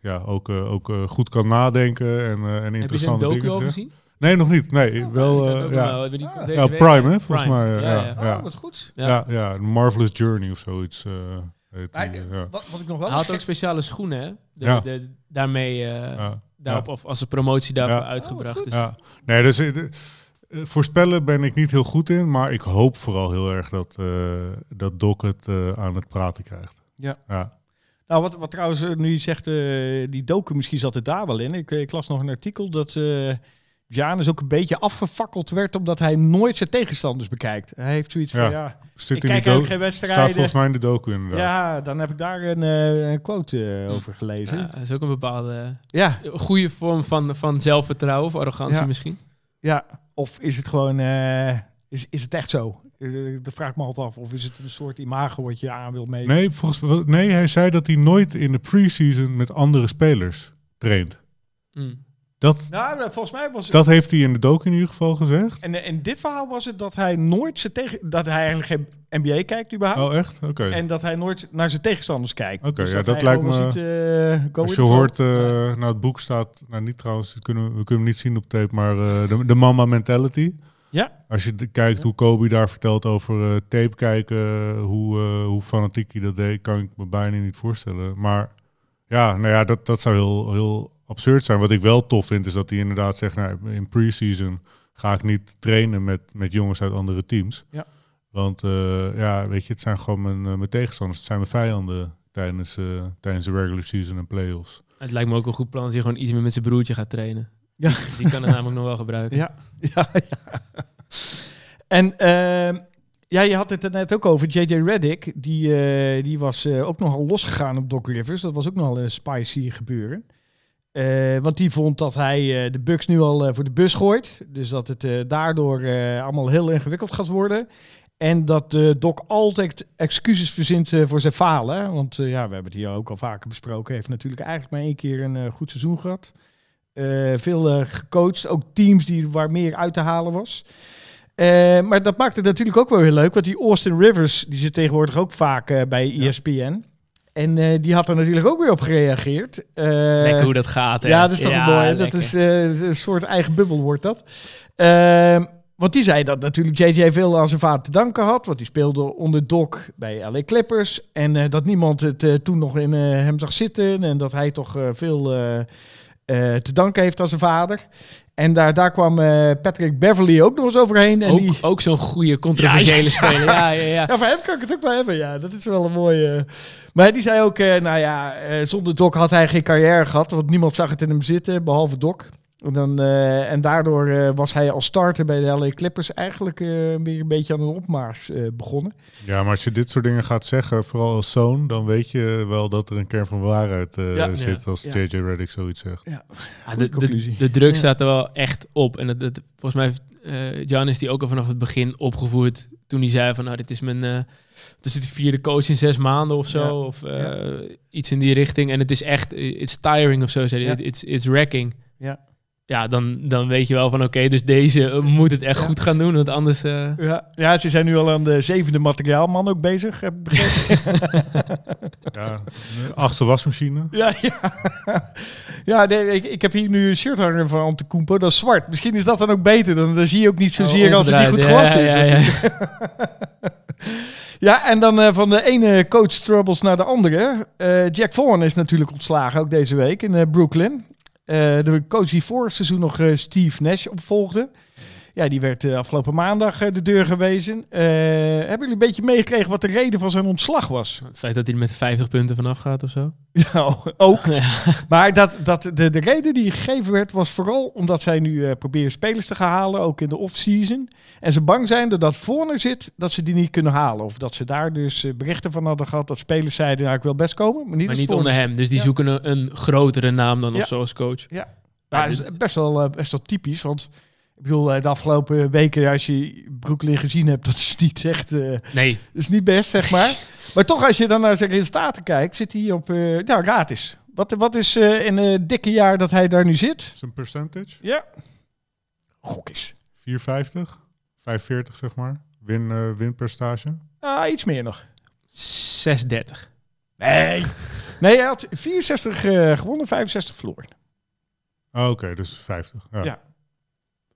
ja, ook, eh, ook eh, goed kan nadenken en, eh, en Heb je zijn interessante docu dingen gezien? Nee, nog niet. Nee, Oh, wel. is dat eh, ook ja. wel? Die Ah. ja, Prime, hè, volgens Prime. mij. eh, Ja, ja, ja. Oh, ja. wat goed. Ja. Ja, ja, een Marvelous Journey of zoiets. eh heet Maar, die, eh, eh, ja. wat, wat ik nog wel Hij had ook speciale schoenen, hè? De, Ja. de- daarmee, eh, ja. daarop, of als een promotie daarvoor Ja. Oh, uitgebracht. wat dus Ja, nee, dus eh, de- eh, voorspellen ben ik niet heel goed in, maar ik hoop vooral heel erg dat, eh, dat Doc het eh, aan het praten krijgt. Ja. ja. Nou, wat, wat trouwens eh, nu je zegt, eh, die docu, misschien zat het daar wel in. Ik, ik las nog een artikel dat eh Janus ook een beetje afgefakkeld werd omdat hij nooit zijn tegenstanders bekijkt. Hij heeft zoiets van, Ja. ja, Zit ik in kijk die eigenlijk geen Staat wedstrijden. volgens mij in de docu inderdaad. Ja, dan heb ik daar een, eh, een quote eh, over gelezen. ja, Ja, dat is ook een bepaalde ja, goede vorm van, van zelfvertrouwen of arrogantie Ja. misschien. Of is het gewoon, eh, is, is het echt zo? Eh, Dat vraag ik me altijd af. Of is het een soort imago wat je aan wil meten? Nee, volgens, nee, hij zei dat hij nooit in de preseason met andere spelers traint. Mm. Dat, Nou, volgens mij was het... dat heeft hij in de docu in ieder geval gezegd. En in dit verhaal was het dat hij nooit zijn tegen... Dat hij eigenlijk geen NBA kijkt überhaupt. Oh, echt? Oké. En dat hij nooit naar zijn tegenstanders kijkt. Oké, Dus ja, dat lijkt me- ziet, eh, Als je hoort, eh, nou het boek staat, nou niet trouwens, kunnen, we we kunnen hem niet zien op tape, maar eh, de, de Mama Mentality. Ja. Als je kijkt hoe Kobe daar vertelt over eh, tape kijken, hoe, eh, hoe fanatiek hij dat deed, kan ik me bijna niet voorstellen. Maar ja, nou ja, dat, dat zou heel, heel absurd zijn. Wat ik wel tof vind, is dat hij inderdaad zegt, nou, in pre-season ga ik niet trainen met, met jongens uit andere teams. Ja. Want eh, ja, weet je, het zijn gewoon mijn, mijn tegenstanders, het zijn mijn vijanden tijdens, eh, tijdens de regular season en playoffs. Het lijkt me ook een goed plan als hij gewoon iets meer met zijn broertje gaat trainen. Ja. Die kan het namelijk nog wel gebruiken. Ja, ja, ja. En ehm, ja, je had het er net ook over. JJ Reddick, die, eh, die was eh, ook nogal losgegaan op Doc Rivers. Dat was ook nogal een spicy gebeuren. Eh, want die vond dat hij eh, de Bucks nu al eh, voor de bus gooit. Dus dat het eh, daardoor eh, allemaal heel ingewikkeld gaat worden. En dat eh Doc altijd excuses verzint eh, voor zijn falen. Want eh, ja, we hebben het hier ook al vaker besproken. Hij heeft natuurlijk eigenlijk maar één keer een eh, goed seizoen gehad. Eh, veel eh, gecoacht. Ook teams die, waar meer uit te halen was. Eh, maar dat maakt het natuurlijk ook wel heel leuk. Want die Austin Rivers, die zit tegenwoordig ook vaak bij ESPN. En die had er natuurlijk ook weer op gereageerd. Lekker hoe dat gaat. Hè? ja, dat is toch mooi. Dat is een soort eigen bubbel wordt dat. Ehm, want die zei dat natuurlijk JJ veel aan zijn vader te danken had. Want die speelde onder Doc bij LA Clippers. En dat niemand het toen nog in hem zag zitten. En dat hij toch veel eh, te danken heeft aan zijn vader. En daar, daar kwam eh, Patrick Beverly ook nog eens overheen. En ook, die, ook zo'n goede controversiële Ja, ja. speler. Ja, ja, ja. ja, voor hem kan ik het ook wel hebben. Ja, dat is wel een mooie. Maar die zei ook, eh, nou ja, zonder Doc had hij geen carrière gehad. Want niemand zag het in hem zitten, behalve Doc. En, dan, eh, en daardoor eh, was hij als starter bij de LA Clippers eigenlijk eh, weer een beetje aan een opmars eh, begonnen. Ja, maar als je dit soort dingen gaat zeggen, vooral als zoon, dan weet je wel dat er een kern van waarheid eh, Ja. zit Ja. als Ja. JJ Reddick zoiets zegt. Ja, Goeie de, de, de druk Ja. staat er wel echt op. En het, het- volgens mij heeft eh Jan is die ook al vanaf het begin opgevoerd. Toen hij zei van, nou, dit is mijn... eh het is de vierde coach in zes maanden of zo. Ja. Of eh, iets in die richting. En het is echt, it's tiring of zo, zei hij. Ja. It's, it's wrecking. Ja. Ja, dan, dan weet je wel van oké, dus deze eh, moet het echt Ja. goed gaan doen, want anders... eh, Ja, ja, ze zijn nu al aan de zevende materiaalman ook bezig, heb ik begrepen. Ja, de achtste wasmachine. ja, ja. ja nee, ik, ik heb hier nu een shirt hangen van Antetokounmpo, dat is zwart. Misschien is dat dan ook beter, dan, dan zie je ook niet zozeer oh, als het niet goed gewassen Ja, is. ja, ja. Ja, en dan eh, van de ene coach troubles naar de andere. Eh, Jack Vaughan is natuurlijk ontslagen, ook deze week in Brooklyn. Eh, de coach die vorig seizoen nog eh, Steve Nash opvolgde. Ja, die werd eh, afgelopen maandag eh, de deur gewezen. Eh, hebben jullie een beetje meegekregen wat de reden van zijn ontslag was? Het feit dat hij er met 50 punten vanaf gaat of zo. Ja, ook. Ja. Maar dat, dat de, de reden die gegeven werd was vooral omdat zij nu proberen spelers te gaan halen, ook in de off-season. En ze bang zijn dat dat zit, dat ze die niet kunnen halen. Of dat ze daar dus berichten van hadden gehad dat spelers zeiden, nou ik wil best komen, maar niet, Maar onder hem. Dus die Ja. zoeken een, een grotere naam dan Ja. of zo als coach. Ja, maar Ja, best wel, best wel typisch, want ik bedoel, eh, de afgelopen weken, als je Brooklyn gezien hebt, dat is niet echt, eh, dat Nee, is niet best, zeg maar. maar toch, als je dan naar zijn resultaten kijkt, zit hij op, eh nou, raad. Wat, wat is eh, in het dikke jaar dat hij daar nu zit? Zijn percentage? Ja. Gok eens. 450? 45 zeg maar. Win, eh, winpercentage. Ah, iets meer nog. 630. Nee. Nee, hij had 64 eh, gewonnen, 65 verloren. Oh, Oké, dus 50. Ja. Ja.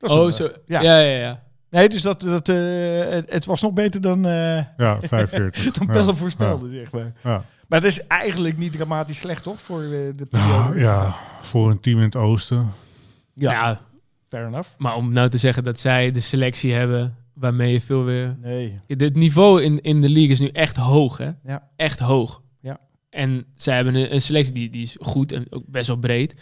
Dat Oh, een, zo. eh, ja. Ja, ja, ja. Nee, dus dat, dat, eh, het, het was nog beter dan, eh Ja, 45. dan ja. Pelle voorspelde, zeg maar. Ja. Maar het is eigenlijk niet dramatisch slecht, toch? Voor eh, de Ja, periode. ja, voor een team in het oosten. ja. Ja, fair enough. maar om nou te zeggen dat zij de selectie hebben waarmee je veel weer... Nee. Het niveau in, in de league is nu echt hoog, hè? Ja. Echt hoog. Ja. En zij hebben een, een selectie die, die is goed en ook best wel breed.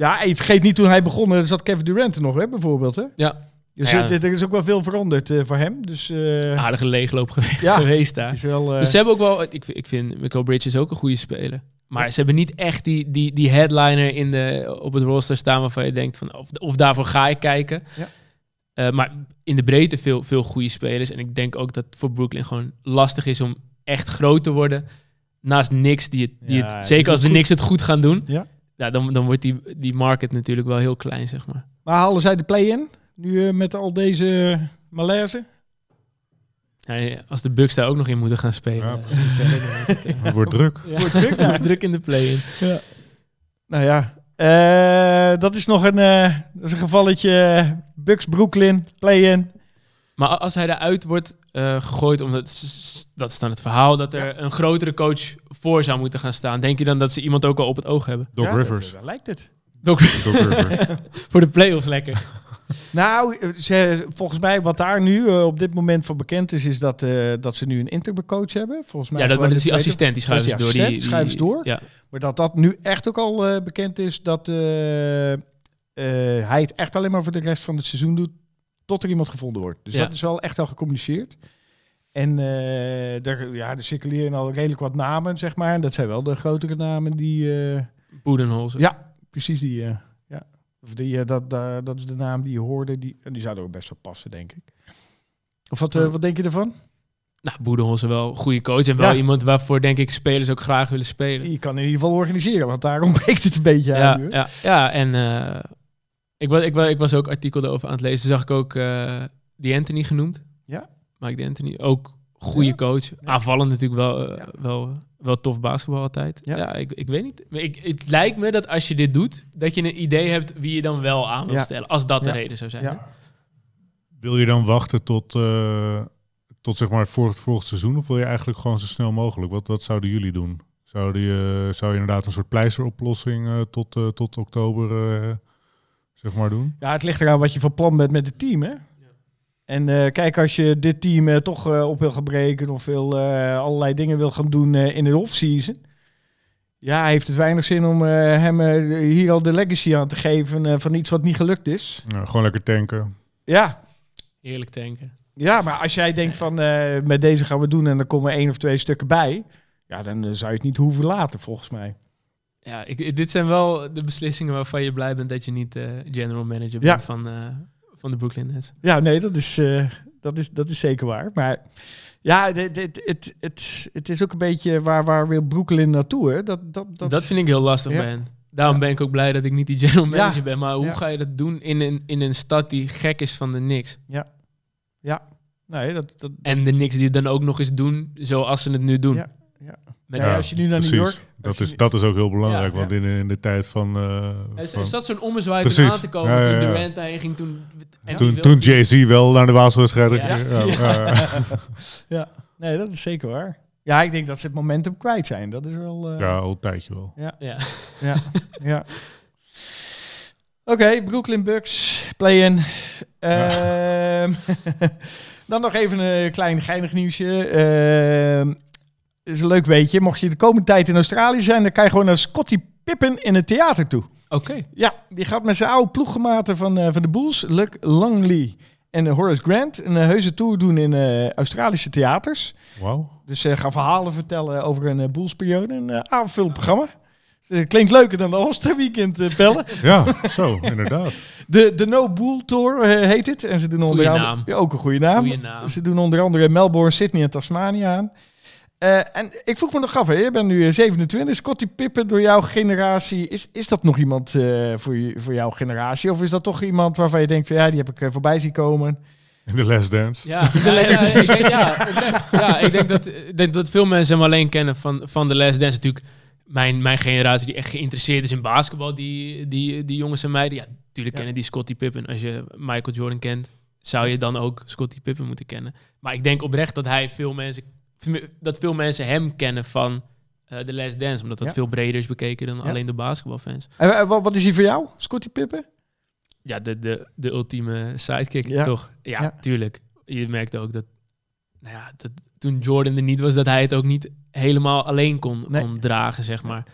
Ja, en vergeet niet toen hij begon, eh, zat Kevin Durant er nog, hè, bijvoorbeeld. Hè? Ja. Dus Ja. er is ook wel veel veranderd eh, voor hem. Dus eh, Aardige leegloop geweest, Ja. geweest het daar. is wel... eh, Dus ze hebben ook wel... Ik, ik vind Michael Bridges ook een goede speler. Maar ze hebben niet echt die, die, die headliner in de, op het roster staan waarvan je denkt van... Of, of daarvoor ga ik kijken. Ja. Eh, maar in de breedte veel, veel goede spelers. En ik denk ook dat voor Brooklyn gewoon lastig is om echt groot te worden. Naast niks die het, die Ja, het zeker als de niks het goed gaan doen. Ja. Ja, dan, dan wordt die, die market natuurlijk wel heel klein, zeg maar. Maar halen zij de play-in? Nu eh, met al deze eh, malaise? Ja, als de Bucks daar ook nog in moeten gaan spelen. Ja, Het wordt druk. ja. Wordt druk, ja. druk in de play-in. Nou ja, eh, dat is nog een, eh, dat is een gevalletje Bucks Brooklyn, play-in. Maar als hij eruit wordt eh, gegooid, omdat dat is dan het verhaal, dat er een grotere coach voor zou moeten gaan staan, denk je dan dat ze iemand ook al op het oog hebben? Doc Ja, Rivers. dat- dat lijkt het. Doc, Doc Rivers. voor de play-offs lekker. Nou, ze, volgens mij wat daar nu eh, op dit moment van bekend is, is dat, eh, dat ze nu een interbcoach hebben. Volgens mij Ja, dat, maar gewoon dat is die assistent, die schuiven ze Dat is door. die Die, schuiven ze door. Ja. Maar dat dat nu echt ook al eh, bekend is dat eh, eh, hij het echt alleen maar voor de rest van het seizoen doet, tot er iemand gevonden wordt. Dus Ja. dat is wel echt al gecommuniceerd. En eh er, ja, er circuleren al redelijk wat namen, zeg maar. En dat zijn wel de grotere namen die... eh, Boedenholzer. ja, precies die... eh, ja. Of die, dat, dat dat is de naam die je hoorde. Die, en die zou er ook best wel passen, denk ik. Of wat, wat denk je ervan? Nou, Boedenholzer wel een goede coach en wel Ja. iemand waarvoor denk ik spelers ook graag willen spelen. Je kan in ieder geval organiseren, want daar ontbreekt het een beetje Ja, aan nu. ja, ja, en ik, was, ik, was, ik was ook artikel erover aan het lezen. Zag ik ook eh die Anthony genoemd. Ja. Mike D'Antoni, ook goede Ja. coach. Aanvallend natuurlijk wel, eh, Ja. wel, wel tof basketbal altijd. Ja. Ja, ik, ik weet niet. Maar Ik, het lijkt me dat als je dit doet, dat je een idee hebt wie je dan wel aan wil Ja. stellen. Als dat Ja. de reden zou zijn. Ja. Wil je dan wachten tot, eh, tot zeg maar het volgend, volgend seizoen? Of wil je eigenlijk gewoon zo snel mogelijk? Wat, wat zouden jullie doen? Zouden je, zou je inderdaad een soort pleisteroplossing eh, tot, eh, tot oktober eh, zeg maar doen? Ja, het ligt eraan wat je van plan bent met het team, hè? En eh, kijk, als je dit team eh, toch eh, op wil gaan breken of wil, eh, allerlei dingen wil gaan doen eh, in de off-season, ja, heeft het weinig zin om eh, hem eh, hier al de legacy aan te geven van iets wat niet gelukt is. Nou, gewoon lekker tanken. Ja, Heerlijk denken. ja maar als jij denkt van eh, met deze gaan we doen en er komen één of twee stukken bij, ja, dan zou je het niet hoeven laten, volgens mij. Ja, ik, dit zijn wel de beslissingen waarvan je blij bent dat je niet eh, general manager Ja. bent van, eh, van de Brooklyn Nets. Ja, nee, dat is, eh, dat is, dat is zeker waar. Maar ja, dit, dit, het, het, het is ook een beetje waar, waar wil Brooklyn naartoe, hè? Dat, dat, dat, Dat, vind ik heel lastig Ja. hen. Daarom ben ik ook blij dat ik niet die general Ja. manager ben. Maar hoe Ja. ga je dat doen in een, in een stad die gek is van de niks? Nee, dat, dat, En de niks die het dan ook nog eens doen zoals ze het nu doen. Ja, ja. Met, Ja, als je nu naar New. York... Dat is, dat is ook heel belangrijk, Ja, want in, in de tijd van... eh, is, van- zat zo'n ommezwaai Precies. toen aan te komen Ja, ja, toen ja. Durant daarheen ging. Toen, en toen, Jay-Z wel naar de Ja. Ja, eh, Ja, nee, dat is zeker waar. Ja, ik denk dat ze het momentum kwijt zijn. Dat is wel... eh, ja, al een tijdje wel. Ja. Ja, ja. Oké, Brooklyn Bucks, play-in. Ehm, dan nog even een klein geinig nieuwsje. Ehm is een leuk weetje. Mocht je de komende tijd in Australië zijn, dan kan je gewoon naar Scottie Pippen in het theater toe. Oké. Ja, die gaat met zijn oude ploeggematen van, eh, van de Bulls, Luc Langley en Horace Grant, een eh, heuse tour doen in eh, Australische theaters. Wauw. Dus ze gaan verhalen vertellen over een uh, Bulls-periode. Een uh, avondvullend programma. Dus, klinkt leuker dan de All-Star Weekend uh, bellen. Ja, zo, inderdaad. De, de No Bull Tour heet het. En ze doen onder andere... naam. Ja, ook een goede naam. Goeie naam. Ze doen onder andere Melbourne, Sydney en Tasmania aan. Uh, en ik vroeg me nog af, hè, je bent nu 27, Scottie Pippen door jouw generatie. Is, is dat nog iemand uh, voor, je, voor jouw generatie? Of is dat toch iemand waarvan je denkt, van, ja, die heb ik uh, voorbij zien komen? In de Last Dance. Ja, ja, ja, ik denk, ja, ja, ik denk dat, ik denk dat veel mensen hem alleen kennen van, van de Last Dance. Natuurlijk mijn, mijn generatie die echt geïnteresseerd is in basketbal, die, die, die jongens en meiden. Ja, natuurlijk Ja. kennen die Scottie Pippen. Als je Michael Jordan kent, zou je dan ook Scottie Pippen moeten kennen. Maar ik denk oprecht dat hij veel mensen, dat veel mensen hem kennen van uh, The Last Dance. Omdat dat Ja. veel breder is bekeken dan Ja. alleen de basketbalfans. En eh, wat, wat is hij voor jou, Scottie Pippen? Ja, de, de, de ultieme sidekick, Ja. toch? Ja, tuurlijk. Je merkte ook dat, nou ja, dat toen Jordan er niet was, dat hij het ook niet helemaal alleen kon, Nee. kon dragen, zeg maar.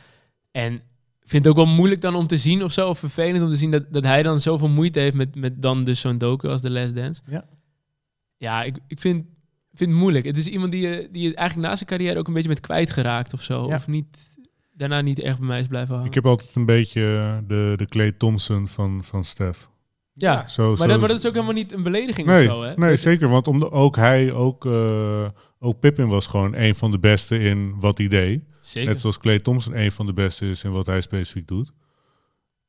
En ik vind het ook wel moeilijk dan om te zien of zo, of vervelend om te zien dat, dat hij dan zoveel moeite heeft met, met dan dus zo'n docu als The Last Dance. Ja. Ja, ik, ik vind, vind het moeilijk. Het is iemand die je, die je eigenlijk na zijn carrière ook een beetje met kwijtgeraakt of zo. Ja. Of niet, daarna niet echt bij mij is blijven hangen. Ik heb altijd een beetje eh, de, de Clay Thompson van, van Stef. ja, Zo, maar zo- dat, maar dat is ook helemaal niet een belediging nee, of zo, hè? nee zeker. Want om de, ook hij, ook, eh, ook Pippin was gewoon een van de beste in wat hij deed. Zeker. Net zoals Clay Thompson een van de beste is in wat hij specifiek doet.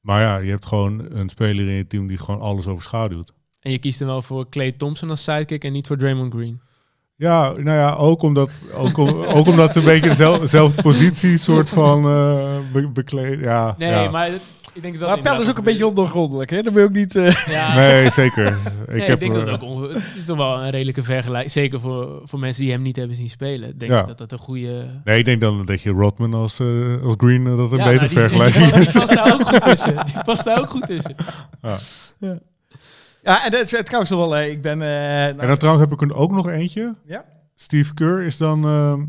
Maar ja, je hebt gewoon een speler in je team die gewoon alles overschaduwt. En je kiest dan wel voor Clay Thompson als sidekick en niet voor Draymond Green. Ja, nou ja, ook omdat, ook, om- ook omdat ze een beetje dezelfde, positie soort van eh be, bekleden. Ja, Nee, ja. maar dat- ik denk dat Maar Pelle is ook een beetje ondergrondelijk, hè? Dat wil je ook niet... eh, Ja, Nee, zeker. Ik, nee, ik, denk dat eh, het ook onge- het is toch wel een redelijke vergelijking. Zeker voor, voor mensen die hem niet hebben zien spelen. Denk Ja. ik dat dat een goede... Nee, ik denk dan dat je Rodman als, eh, als Green dat een Ja, betere nou, die- vergelijking die, is. Die past daar ook goed tussen. Die past daar ook goed tussen. Ja, en dat is eh, trouwens wel... eh, ik ben... eh, nou, En dan trouwens heb ik er ook nog eentje. Ja? Steve Kerr is dan... ehm,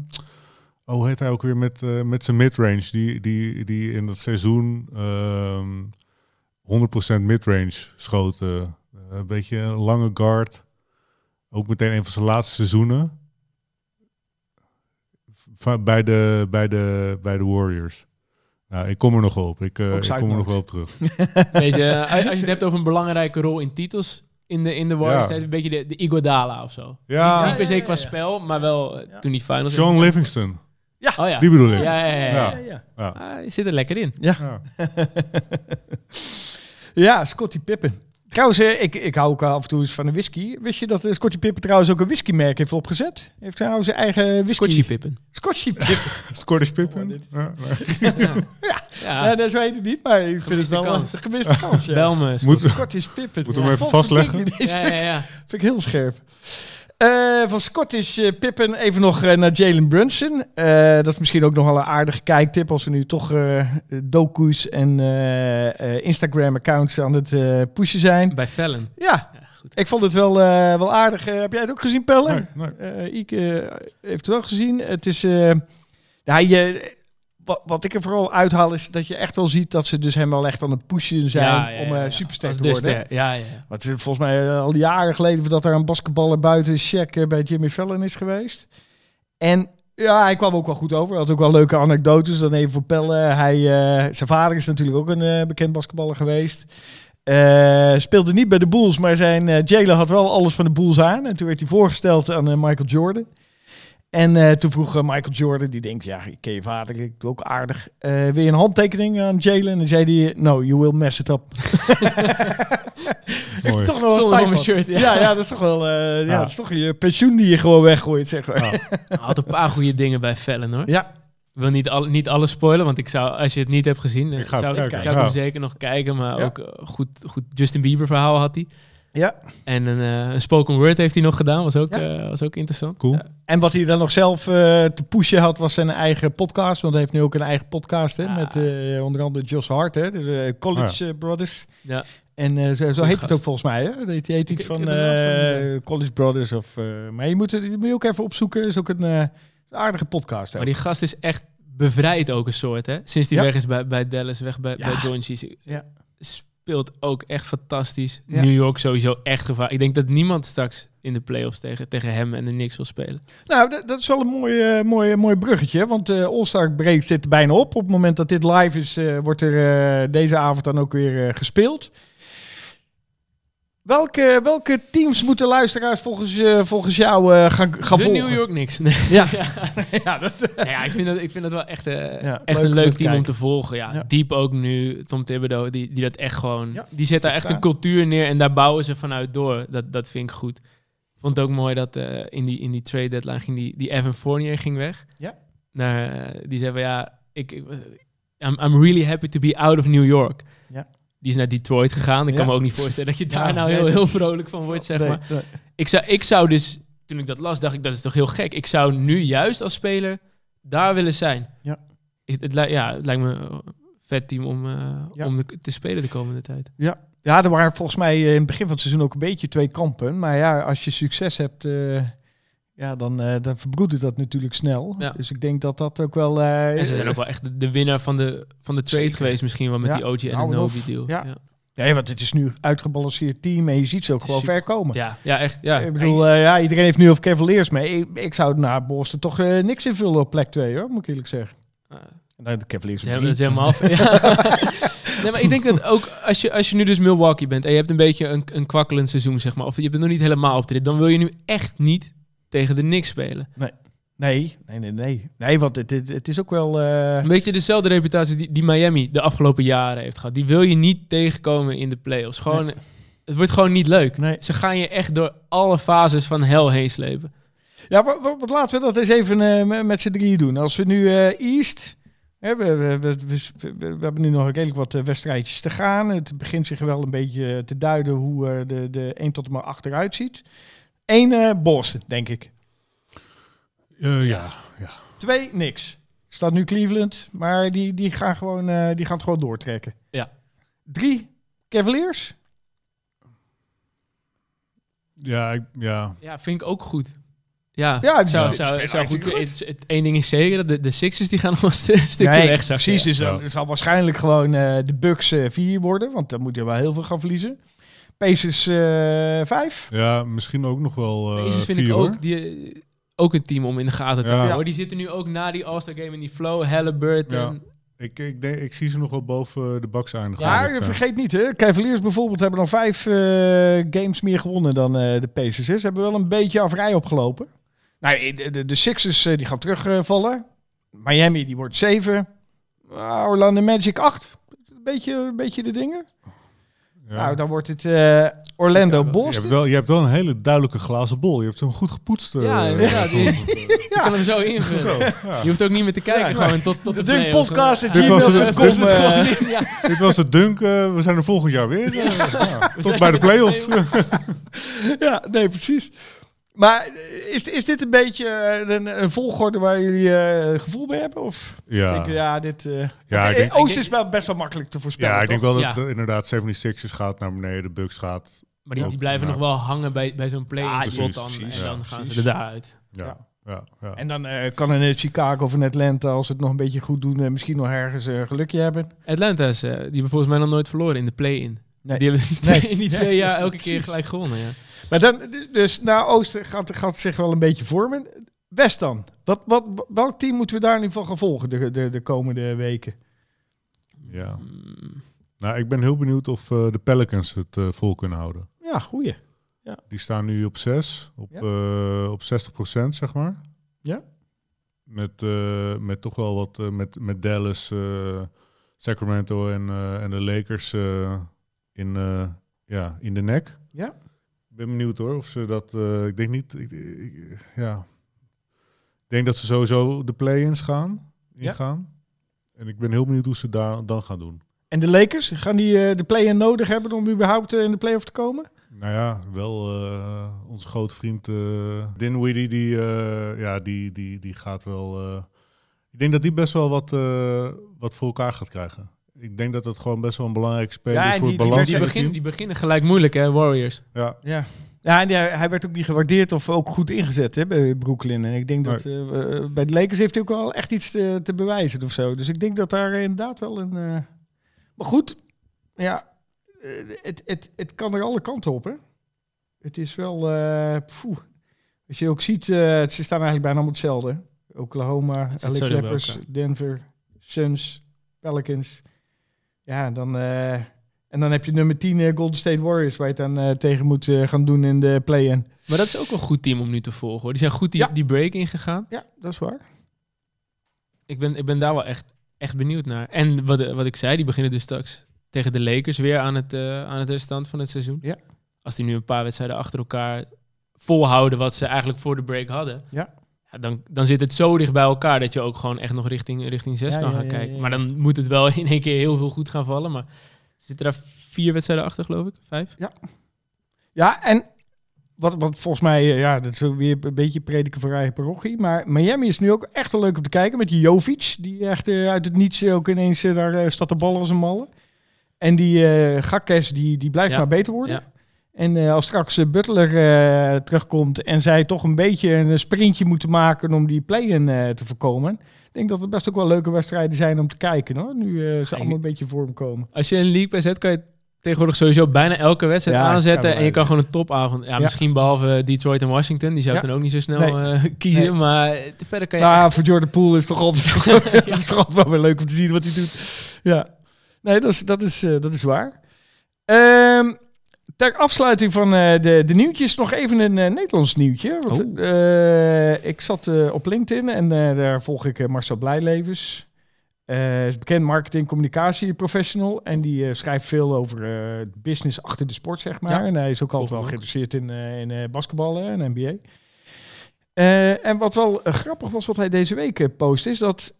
oh, heet hij ook weer met, met zijn midrange? Die, die, die in dat seizoen ehm 100% midrange schoot. een beetje een lange guard. Ook meteen een van zijn laatste seizoenen. Bij de, bij de, bij de Warriors. Nou, ik kom er nog wel op. Ik, eh, kom er nog wel op terug. Weet je, eh, als je het hebt over een belangrijke rol in titels in de, in de Warriors, Ja. je een beetje de, de Iguodala of zo. Ja, niet per se ja, qua ja, ja. spel, maar wel eh, Ja. toen die finals... Sean Livingston. Oh ja. Die bedoel ik. Ja, ja, ja. ja. Ja. ja, ja. Ah, je zit er lekker in. Ja. Ja, Scottie Pippen. Trouwens, eh, ik, ik hou ook af en toe eens van een whisky. Wist je dat uh, Scottie Pippen trouwens ook een whiskymerk heeft opgezet? Heeft trouwens zijn eigen whisky. Scotchie Pippen. Scottie Pippen. Scottish Oh, Pippen. dit- Ja. Ja. Ja, dat zo heet het niet, maar ik vind het Gemiste wel kans. een gemiste kans. Ja. Bel me. Moet, Scottish Pippen. Moeten we hem even vastleggen? Ja, vind, ja, ja. vind ik heel scherp. Eh, van Scottish eh, Pippen even nog eh, naar Jalen Brunson. Eh, dat is misschien ook nog wel een aardige kijktip als we nu toch eh docu's en eh, eh, Instagram-accounts aan het eh, pushen zijn. Bij Fallon. Ja, Ja, goed. ik vond het wel, eh, wel aardig. Heb jij het ook gezien, Pelle? Nee, nee. Eh Ike eh, heeft het wel gezien. Het is. eh ja, je, wat, wat ik er vooral uithaal is dat je echt wel ziet dat ze dus helemaal echt aan het pushen zijn Ja, ja, om ja, eh Als te de worden. Ja, ja. Want het is volgens mij eh, al jaren geleden dat er een basketballer buiten eh, bij Jimmy Fallon is geweest. En ja, hij kwam ook wel goed over. Hij had ook wel leuke anekdotes. Dan even voor Pelle. Hij, eh, zijn vader is natuurlijk ook een eh, bekend basketballer geweest. Eh, speelde niet bij de Bulls, maar zijn eh Jalen had wel alles van de Bulls aan. En toen werd hij voorgesteld aan eh, Michael Jordan. En eh, toen vroeg eh, Michael Jordan, die denkt, ja, ik ken je vader, ik doe ook aardig. Eh wil je een handtekening aan Jalen? En dan zei hij, no, you will mess it up. Heeft toch nog wel van. shirt. Ja. Ja, ja, dat is toch wel, eh, ja, Ja. dat is toch je pensioen die je gewoon weggooit, zeg maar. Ja. Hij had een paar goede dingen bij Fallon hoor. Ja, Ik wil niet, alle, niet alles spoilen, want ik zou, als je het niet hebt gezien, Ik ga zou, zou ik hem zeker nog kijken. Maar Ja. ook goed, goed Justin Bieber verhaal had hij. Ja. En een, eh, een spoken word heeft hij nog gedaan, was ook, Ja. eh, was ook interessant. Cool. Ja. En wat hij dan nog zelf eh, te pushen had, was zijn eigen podcast. Want hij heeft nu ook een eigen podcast, hè, Ah. met eh, onder andere Josh Hart, hè, de College eh, Brothers. Ja. En eh, zo, zo heet het ook volgens mij, hè? Dat heet iets van eh, College Brothers. Of, eh, maar je moet, het- die moet je ook even opzoeken. is ook een eh, aardige podcast. Maar die gast is echt bevrijd ook een soort, hè? Sinds die Ja. weg is bij, bij Dallas, weg bij, Ja. bij. Ja. Speelt ook echt fantastisch. Ja. New York sowieso echt gevaar. Ik denk dat niemand straks in de playoffs tegen, tegen hem en de Knicks wil spelen. Nou, dat, dat is wel een mooi, eh, mooi, mooi bruggetje. Want eh All-Star Break zit er bijna op. Op het moment dat dit live is, eh, wordt er deze avond dan ook weer gespeeld. Welke, welke teams moeten luisteraars volgens, eh, volgens jou eh, gaan, gaan de volgen? New York Knicks. Nee. Ja, ja. dat, Nou ja, ik vind dat, ik vind dat wel echt, eh, Ja, echt leuk een leuk te team om te volgen. Ja, Ja. Diep ook nu. Tom Thibodeau, die, die dat echt gewoon... Ja, die zet daar echt een cultuur neer en daar bouwen ze vanuit door. Dat, dat vind ik goed. Ik vond het ook mooi dat eh, in, die, in die trade deadline ging die, die Evan Fournier ging weg. Ja. Naar, eh, die zei van ja, ik, ik- I'm, I'm really happy to be out of New York. Ja. Die is naar Detroit gegaan. Ik Ja. kan me ook niet voorstellen dat je daar Ja, nou heel, heel vrolijk van wordt, zeg Nee, maar. nee. Ik zou, ik zou dus, toen ik dat las, dacht ik, dat is toch heel gek. Ik zou nu juist als speler daar willen zijn. Ja. Het, ja, het lijkt me een vet team om, eh, Ja. om te spelen de komende tijd. Ja. ja, er waren volgens mij eh, in het begin van het seizoen ook een beetje twee kampen. Maar ja, als je succes hebt, eh, ja, dan, eh dan verbroedert dat natuurlijk snel. Ja. Dus ik denk dat dat ook wel... eh, En ze zijn ook wel echt de, de winnaar van de, van de trade Zeker. geweest misschien wel met Ja. die OG en Nou, de. Novi deal. Ja. Ja. Nee, want het is nu uitgebalanceerd team en je ziet ze ook gewoon ver komen. Ja, ja, echt. Ja. Ik bedoel, eh, ja, iedereen heeft nu over Cavaliers mee. Ik, ik zou na Boston toch niks invullen op plek 2, hoor, moet ik eerlijk zeggen. En dan de Cavaliers Ze hebben het helemaal nee, maar ik denk dat ook als je, als je nu dus Milwaukee bent en je hebt een beetje een, een kwakkelend seizoen, zeg maar, of je hebt het nog niet helemaal op de rit, dan wil je nu echt niet tegen de Knicks spelen. Nee, nee, nee, nee. Nee, want het, het, het is ook wel... eh, Een beetje dezelfde reputatie die, die Miami de afgelopen jaren heeft gehad. Die wil je niet tegenkomen in de playoffs. Gewoon, Nee. Het wordt gewoon niet leuk. Nee. Ze gaan je echt door alle fases van hel heen slepen. Ja, wat, wat, wat laten we dat eens even me- met z'n drieën doen. Als we nu eh, East... Hè, we, we, we, we, hebben nu nog redelijk wat wedstrijdjes te gaan. Het begint zich wel een beetje te duiden hoe de, de 1 tot en met 8 eruit ziet. Eén eh Boston, denk ik. Eh, ja, ja. Twee, niks. Staat nu Cleveland, maar die, die, gaan gewoon, eh, die gaan het gewoon doortrekken. Ja. Drie, Cavaliers. Ja, ik, ja. Ja, vind ik ook goed. Ja, Ja, die zou, spelen zou, zou goed. Het, het, één ding is zeker, dat de, de Sixers die gaan nog een stu- stukje Nee, weg. precies. Dus dan Ja. zal waarschijnlijk gewoon eh, de Bucks vier worden, want dan moet je wel heel veel gaan verliezen. Pacers eh vijf. ja, misschien ook nog wel eh Pacers vind vier, ik ook, die, eh, ook een team om in de gaten te Ja. houden. Die zitten nu ook na die All-Star Game in die flow. Halliburton. Ja. Ik, ik, denk, ik zie ze nog wel boven de Bucks eindigen. Ja, vergeet niet, hè. Cavaliers bijvoorbeeld hebben dan vijf eh, games meer gewonnen dan eh, de Pacers. Hè. Ze hebben wel een beetje averij opgelopen. Nou, de, de, de Sixers eh, die gaan terugvallen. Miami die wordt zeven. Ah, Orlando Magic acht. Beetje, een beetje de dingen. Ja. Nou, dan wordt het eh, Orlando Chicago. je, hebt wel, je hebt wel een hele duidelijke glazen bol. Je hebt hem goed gepoetst. eh, Ja, inderdaad. Die- eh, Je kan hem zo invullen. Zo, ja. Je hoeft ook niet meer te kijken, Ja. gewoon tot, tot De de, Dunk. Podcast, Ja. Dit was de- dit- ja. Dit was het dunk. eh, we zijn er volgend jaar weer. eh, ja. Tot bij de playoffs. ja, nee, precies. Maar is, is dit een beetje eh, een, een volgorde waar jullie eh, gevoel bij hebben? Of ja. denk ja, dit... eh Ja, denk- Oost is wel best wel makkelijk te voorspellen, ja, ik denk wel dat Ja. inderdaad 76ers gaat naar beneden. De Bucks gaat. Maar die, blijven ja. nog wel hangen bij, bij zo'n play Ah, in precies, dan. precies. En Ja, dan gaan precies. ze er daaruit. Ja, Ja. ja, ja. En dan eh, kan een Chicago of een Atlanta, als ze het nog een beetje goed doen, eh, misschien nog ergens eh, gelukje hebben. Atlanta is, eh, die hebben volgens mij nog nooit verloren in de play-in. Nee. Die hebben Nee. in die twee Nee, jaar elke precies. keer gelijk gewonnen. Ja. Maar dan, dus naar Oosten gaat, gaat het zich wel een beetje vormen. West dan? Wat, wat, welk team moeten we daar nu van gaan volgen de, de, de komende weken? Ja. Mm, Nou, ik ben heel benieuwd of eh, de Pelicans het eh, vol kunnen houden. Ja, goeie. Die staan nu op 6, op, Ja. eh, op 60% zeg maar. Ja? Met, met toch wel wat, met, met Dallas, Sacramento en, en de Lakers in, ja, in de nek. Ja? Ben benieuwd hoor, of ze dat, eh, ik denk niet, ik, ik- ja. Ik denk dat ze sowieso de play-ins gaan, Ja. ingaan. En ik ben heel benieuwd hoe ze daar dan gaan doen. En de Lakers, gaan die eh, de play-in nodig hebben om überhaupt eh, in de play-off te komen? Nou ja, wel eh, onze grote vriend eh Dinwiddie, die, ja, die, die, die gaat wel... ik denk dat die best wel wat, wat voor elkaar gaat krijgen. Ik denk dat het gewoon best wel een belangrijke speler Ja, is voor die- het die balans Die, in het begin, team. die beginnen gelijk moeilijk, hè, Warriors. Ja, Ja. Ja, en die- hij werd ook niet gewaardeerd of ook goed ingezet hè, bij Brooklyn. En ik denk dat eh, eh, bij de Lakers heeft hij ook wel echt iets te, te bewijzen of zo. Dus ik denk dat daar inderdaad wel een... eh, Maar goed, ja, eh, het, het, het kan er alle kanten op, hè. Het is wel... eh poeh. Als je ook ziet, eh, ze staan eigenlijk bijna allemaal hetzelfde. Oklahoma, LA Clippers. Denver, Suns, Pelicans. Ja, dan... eh, en dan heb je nummer 10 eh, Golden State Warriors, waar je het dan eh, tegen moet gaan doen in de play-in. Maar dat is ook een goed team om nu te volgen. Hoor. Die zijn goed die, Ja. die break ingegaan. Ja, dat is waar. Ik ben, ik ben daar wel echt, echt benieuwd naar. En wat, wat ik zei, die beginnen dus straks tegen de Lakers weer aan het, aan het restant van het seizoen. Ja. Als die nu een paar wedstrijden achter elkaar volhouden wat ze eigenlijk voor de break hadden. Ja. Ja, dan, dan zit het zo dicht bij elkaar dat je ook gewoon echt nog richting, richting 6 Ja, kan ja, gaan ja, kijken. ja, ja. Maar dan moet het wel in één keer heel veel goed gaan vallen. Maar zitten daar vier wedstrijden achter, geloof ik? Vijf? Ja, en wat, wat volgens mij, eh, ja, dat is weer een beetje prediken voor eigen parochie. Maar Miami is nu ook echt wel leuk om te kijken met die Jovic. Die echt eh, uit het niets ook ineens eh, daar staat de ballen als een malle. En die eh Gakkes, die, die blijft Ja, maar beter worden. ja. En eh, als straks eh, Butler eh, terugkomt en zij toch een beetje een sprintje moeten maken om die play-in te voorkomen. Ik denk dat het best ook wel leuke wedstrijden zijn om te kijken hoor. Nu ze allemaal een beetje vorm komen. Als je een league bij zet, kan je tegenwoordig sowieso bijna elke wedstrijd Ja, aanzetten. en je kan gewoon een topavond. Ja, Ja. misschien behalve Detroit en Washington. Die zou ik Ja. dan ook niet zo snel Nee. kiezen. Nee. Maar verder kan je Nou, echt- voor Jordan Poole is toch altijd, is toch altijd wel weer leuk om te zien wat hij doet. Ja, nee, dat is, dat is, dat is waar. Ehm, ter afsluiting van eh, de, de nieuwtjes nog even een eh, Nederlands nieuwtje. Want, Oh. eh, ik zat op LinkedIn en daar volg ik Marcel Blijlevens. Is bekend marketing communicatie professional en die schrijft veel over business achter de sport zeg maar. Ja, en hij is ook altijd wel geïnteresseerd in, in basketballen en NBA. En wat wel grappig was wat hij deze week post is dat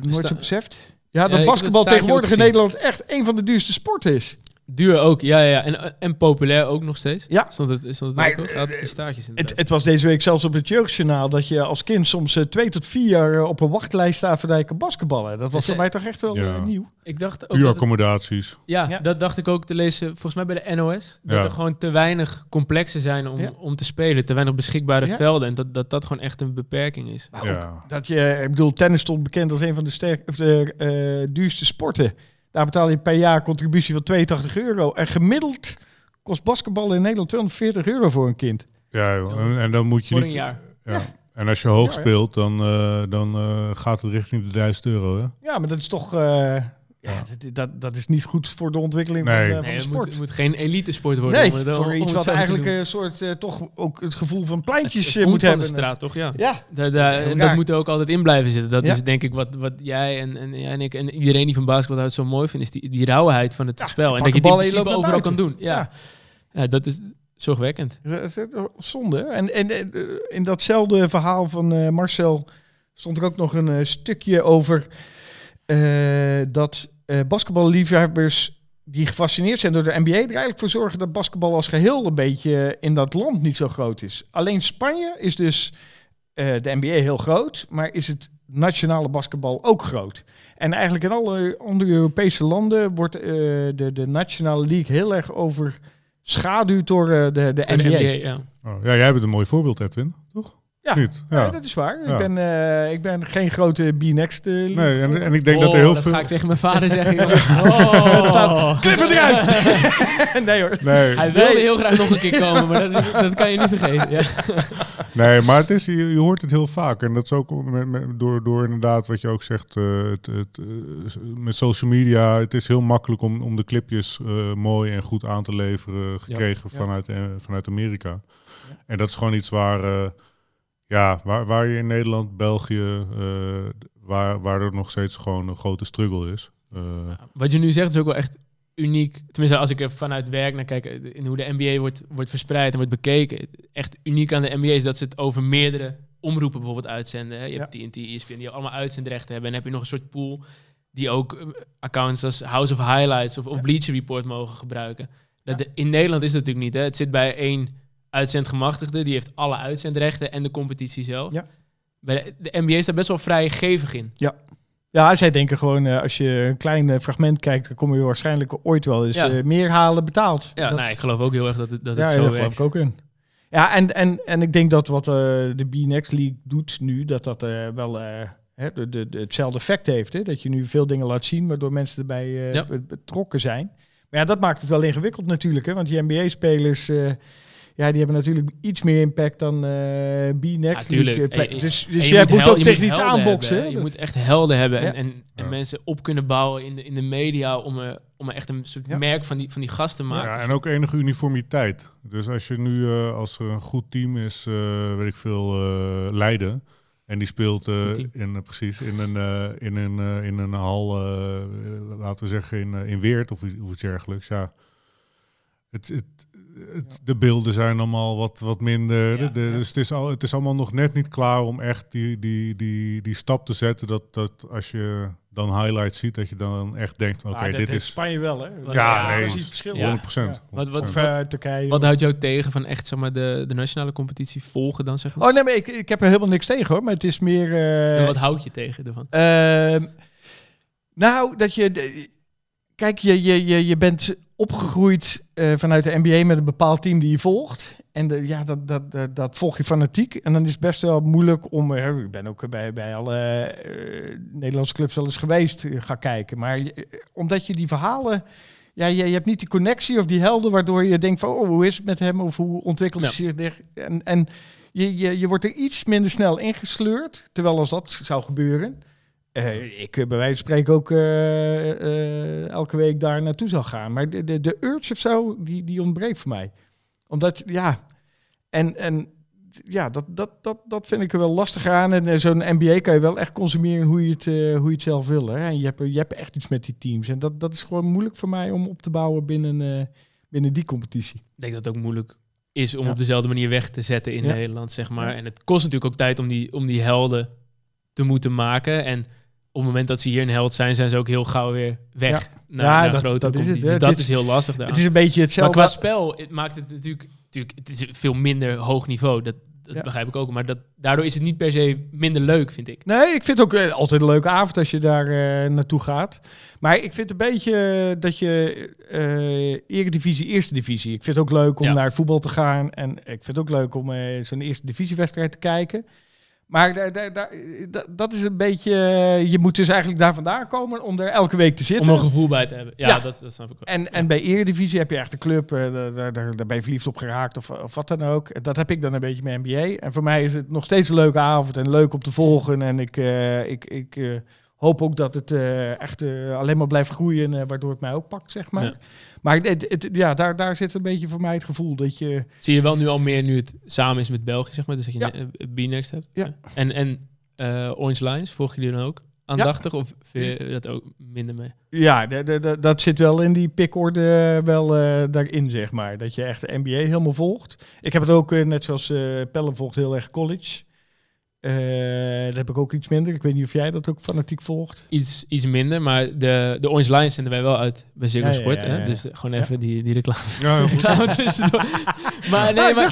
nooit zo beseft. Ja, dat basketbal tegenwoordig in. Nederland echt een van de duurste sporten is. Duur ook, ja, ja. En, en populair ook nog steeds. Ja. Stond het, stond het Maar, ook? Had eh, die staartjes Het, inderdaad. het was deze week zelfs op het jeugdjournaal dat je als kind soms eh, twee tot vier jaar eh, op een wachtlijst staat kan basketballen. Dat was Is, voor eh, mij toch echt wel Ja. eh, nieuw. Ik dacht ook dat het- uuraccommodaties. ja, Ja. dat dacht ik ook te lezen, volgens mij bij de NOS. Dat Ja. er gewoon te weinig complexen zijn om, Ja. om te spelen. Te weinig beschikbare Ja. velden. En dat, dat dat gewoon echt een beperking is. Maar ook Ja. dat je, ik bedoel, tennis stond bekend als een van de, sterk, of de eh, duurste sporten. Daar betaal je per jaar contributie van 82 euro. En gemiddeld kost basketballen in Nederland 240 euro voor een kind. Ja. En, en dan moet je Voor niet... een jaar. Ja. En als je hoog speelt, dan, eh, dan eh, gaat het richting de 1000 euro. Hè? Ja, maar dat is toch... eh, ja, dat, dat, dat is niet goed voor de ontwikkeling Nee. van, eh, van Nee, de het sport. moet, het moet geen elite sport worden. nee, om het- om- voor om iets het wat eigenlijk een soort eh, toch ook het gevoel van Het pleintjes eh, komt moet van hebben. de straat, toch? Ja. Ja, Heel en dat moet er ook altijd in blijven zitten. Dat Ja. is denk ik wat, wat jij en, en, jij en ik en iedereen die van basketbal houdt zo mooi vindt, is die, die rauwheid van het Ja, spel. En dat je het bal in principe overal kan doen. Ja. Ja. dat is zorgwekkend. zonde. En, en eh, in datzelfde verhaal van eh, Marcel stond er ook nog een eh, stukje over eh, dat eh basketballiefhebbers die gefascineerd zijn door de NBA er eigenlijk voor zorgen dat basketbal als geheel een beetje in dat land niet zo groot is. Alleen Spanje is dus eh, de NBA heel groot, maar is het nationale basketbal ook groot. En eigenlijk in alle andere Europese landen wordt eh, de, de nationale league heel erg overschaduwd door eh, de, de De NBA. NBA, ja. Oh, ja, jij bent een mooi voorbeeld, Edwin. Ja, Niet? ja. Ja. dat is waar. Ja. Ik, ben, eh, ik ben geen grote B-Next eh, league Nee, en, en ik denk Oh, dat er heel dat veel... ga ik tegen mijn vader zeggen. joh. Oh. staat- Knip het eruit! nee hoor. Nee, Hij wilde heel graag nog een keer komen, maar dat, dat kan je niet vergeten. Ja. nee, maar het is, je, je hoort het heel vaak. En dat is ook met, met- door, door inderdaad wat je ook zegt, eh, het, het, eh, met social media. Het is heel makkelijk om, om de clipjes eh, mooi en goed aan te leveren, gekregen ja. Vanuit, eh, vanuit Amerika. En dat is gewoon iets waar, eh, ja, waar, waar je in Nederland, België, eh, waar, waar er nog steeds gewoon een grote struggle is. Eh, Wat je nu zegt is ook wel echt uniek. Tenminste, als ik er vanuit werk naar kijk, eh, in hoe de NBA wordt, wordt verspreid en wordt bekeken. Echt uniek aan de NBA is dat ze het over meerdere omroepen bijvoorbeeld uitzenden. Hè. Je hebt TNT, ESPN, die allemaal uitzendrechten hebben. En dan heb je nog een soort pool die ook accounts als House of Highlights of, of Ja. Bleacher Report mogen gebruiken. Dat de- in Nederland is dat natuurlijk niet. Hè. Het zit bij één uitzendgemachtigde, die heeft alle uitzendrechten en de competitie zelf. Ja. Bij de, de NBA is daar best wel vrijgevig in. Ja, zij denken gewoon, eh, als je een klein eh, fragment kijkt, dan kom je waarschijnlijk ooit wel eens Ja. eh, meer halen betaald. Ja, Dat- nou, ik geloof ook heel erg dat het, dat ja, het ja, daar geloof ik ook in. Ja, en, en, en ik denk dat wat de B-Next League doet nu, dat dat wel hè, de, de, de- hetzelfde effect heeft. Hè? Dat je nu veel dingen laat zien, waardoor mensen erbij Ja. be- betrokken zijn. Maar ja, dat maakt het wel ingewikkeld natuurlijk. Hè? Want die NBA-spelers, ja, die hebben natuurlijk iets meer impact dan eh B-Next Ja, dus En dus je jij moet hel- ook je tegen moet iets aanboksen. hebben? Je moet echt helden hebben Ja. en, en, en Ja. mensen op kunnen bouwen in de, in de media om er, om er echt een soort Ja. merk van die, van die gasten te maken. Ja, en ook enige uniformiteit. Dus als je nu, eh, als er een goed team is, eh, weet ik veel, eh, Leiden. En die speelt eh, in, precies, in een, eh, in een, eh, in een hal, eh, laten we zeggen in, in Weert of, iets- of iets dergelijks. Ja. Het, het, het, De beelden zijn allemaal wat, wat minder. Ja, De- de- ja. Dus het is, al, het is allemaal nog net niet klaar om echt die, die, die, die stap te zetten. Dat, dat als je dan highlights ziet, dat je dan echt denkt, oké, Ah, dit is Spanje wel, hè? Ja, Ja, nee, dat is het verschil. Ja. 100 procent. Wat- wat- Of Turkije. Wat houdt jou tegen van echt zeg maar, de, de nationale competitie volgen dan? Zeg maar? Oh nee, maar ik, ik heb er helemaal niks tegen hoor. Maar het is meer. eh, en wat houd je tegen ervan? Ehm, nou, dat je. de- Kijk, je, je, je, je bent opgegroeid eh, vanuit de NBA met een bepaald team die je volgt. En de, ja, dat, dat, dat, dat volg je fanatiek. En dan is het best wel moeilijk om. eh, ik ben ook bij, bij alle eh, Nederlandse clubs wel eens geweest. eh, ga kijken. Maar omdat je die verhalen. Ja, je, je hebt niet die connectie of die helden waardoor je denkt van, oh, hoe is het met hem of hoe ontwikkelt hij zich? zich? En, en je, je, je wordt er iets minder snel ingesleurd. Terwijl als dat zou gebeuren, eh, ik eh, bij wijze van spreken ook eh, elke week daar naartoe zal gaan. Maar de, de, de urge of zo, die, die ontbreekt voor mij. Omdat, ja, en, en ja, dat, dat, dat, dat vind ik er wel lastig aan. En zo'n NBA kan je wel echt consumeren hoe je het, hoe je het zelf wil. Hè? En je hebt, je hebt echt iets met die teams. En dat, dat is gewoon moeilijk voor mij om op te bouwen binnen, binnen die competitie. Ik denk dat het ook moeilijk is om Ja. op dezelfde manier weg te zetten in Ja. Nederland, zeg maar. Ja. En het kost natuurlijk ook tijd om die, om die helden te moeten maken. En het moment dat ze hier een held zijn, zijn ze ook heel gauw weer weg naar, Ja, naar dat- grote dat is het. Dus dat Dit- is heel lastig daar. Het is een beetje Maar hetzelfde. qua spel het maakt het natuurlijk, natuurlijk het is veel minder hoog niveau. Dat, dat Ja. begrijp ik ook. Maar dat, daardoor is het niet per se minder leuk, vind ik. Nee, ik vind het ook eh, altijd een leuke avond als je daar eh, naartoe gaat. Maar ik vind een beetje eh, dat je eh Eredivisie, Eerste Divisie. Ik vind het ook leuk om Ja. naar voetbal te gaan. En ik vind het ook leuk om eh, zo'n Eerste Divisiewedstrijd te kijken. Maar dat- dat is een beetje... eh, je moet dus eigenlijk daar vandaan komen om er elke week te Om zitten. er een gevoel bij te hebben. Ja, Ja. Dat, dat snap ik wel. En, en bij Eredivisie heb je echt een club, eh, daar, daar, ben je verliefd op geraakt of, of wat dan ook. Dat heb ik dan een beetje met NBA. En voor mij is het nog steeds een leuke avond en leuk om te volgen. En ik, eh, ik, ik hoop ook dat het echt alleen maar blijft groeien, waardoor het mij ook pakt, zeg maar. Ja. Maar het, het- ja, daar, daar zit een beetje voor mij het gevoel dat je... Zie je wel nu al meer nu het samen is met België, zeg maar. Dus dat je Ja. een B-Next hebt. Ja. En, en eh, Orange Lions, volg je die dan ook aandachtig? Of vind je dat ook minder mee? Ja, dat zit wel in die pikorde wel eh, daarin, zeg maar. Dat je echt de NBA helemaal volgt. Ik heb het ook, eh, net zoals eh Pelle volgt, heel erg college. Eh dat heb ik ook iets minder. Ik weet niet of jij dat ook fanatiek volgt. Iets, iets minder, maar de, de Orange Lions zenden wij wel uit bij Ziggo Ja, Sport. ja, ja. Hè? Dus gewoon even die, die reclame. Ja, heel goed. reclame tussendoor. Maar nee, Ah, maar,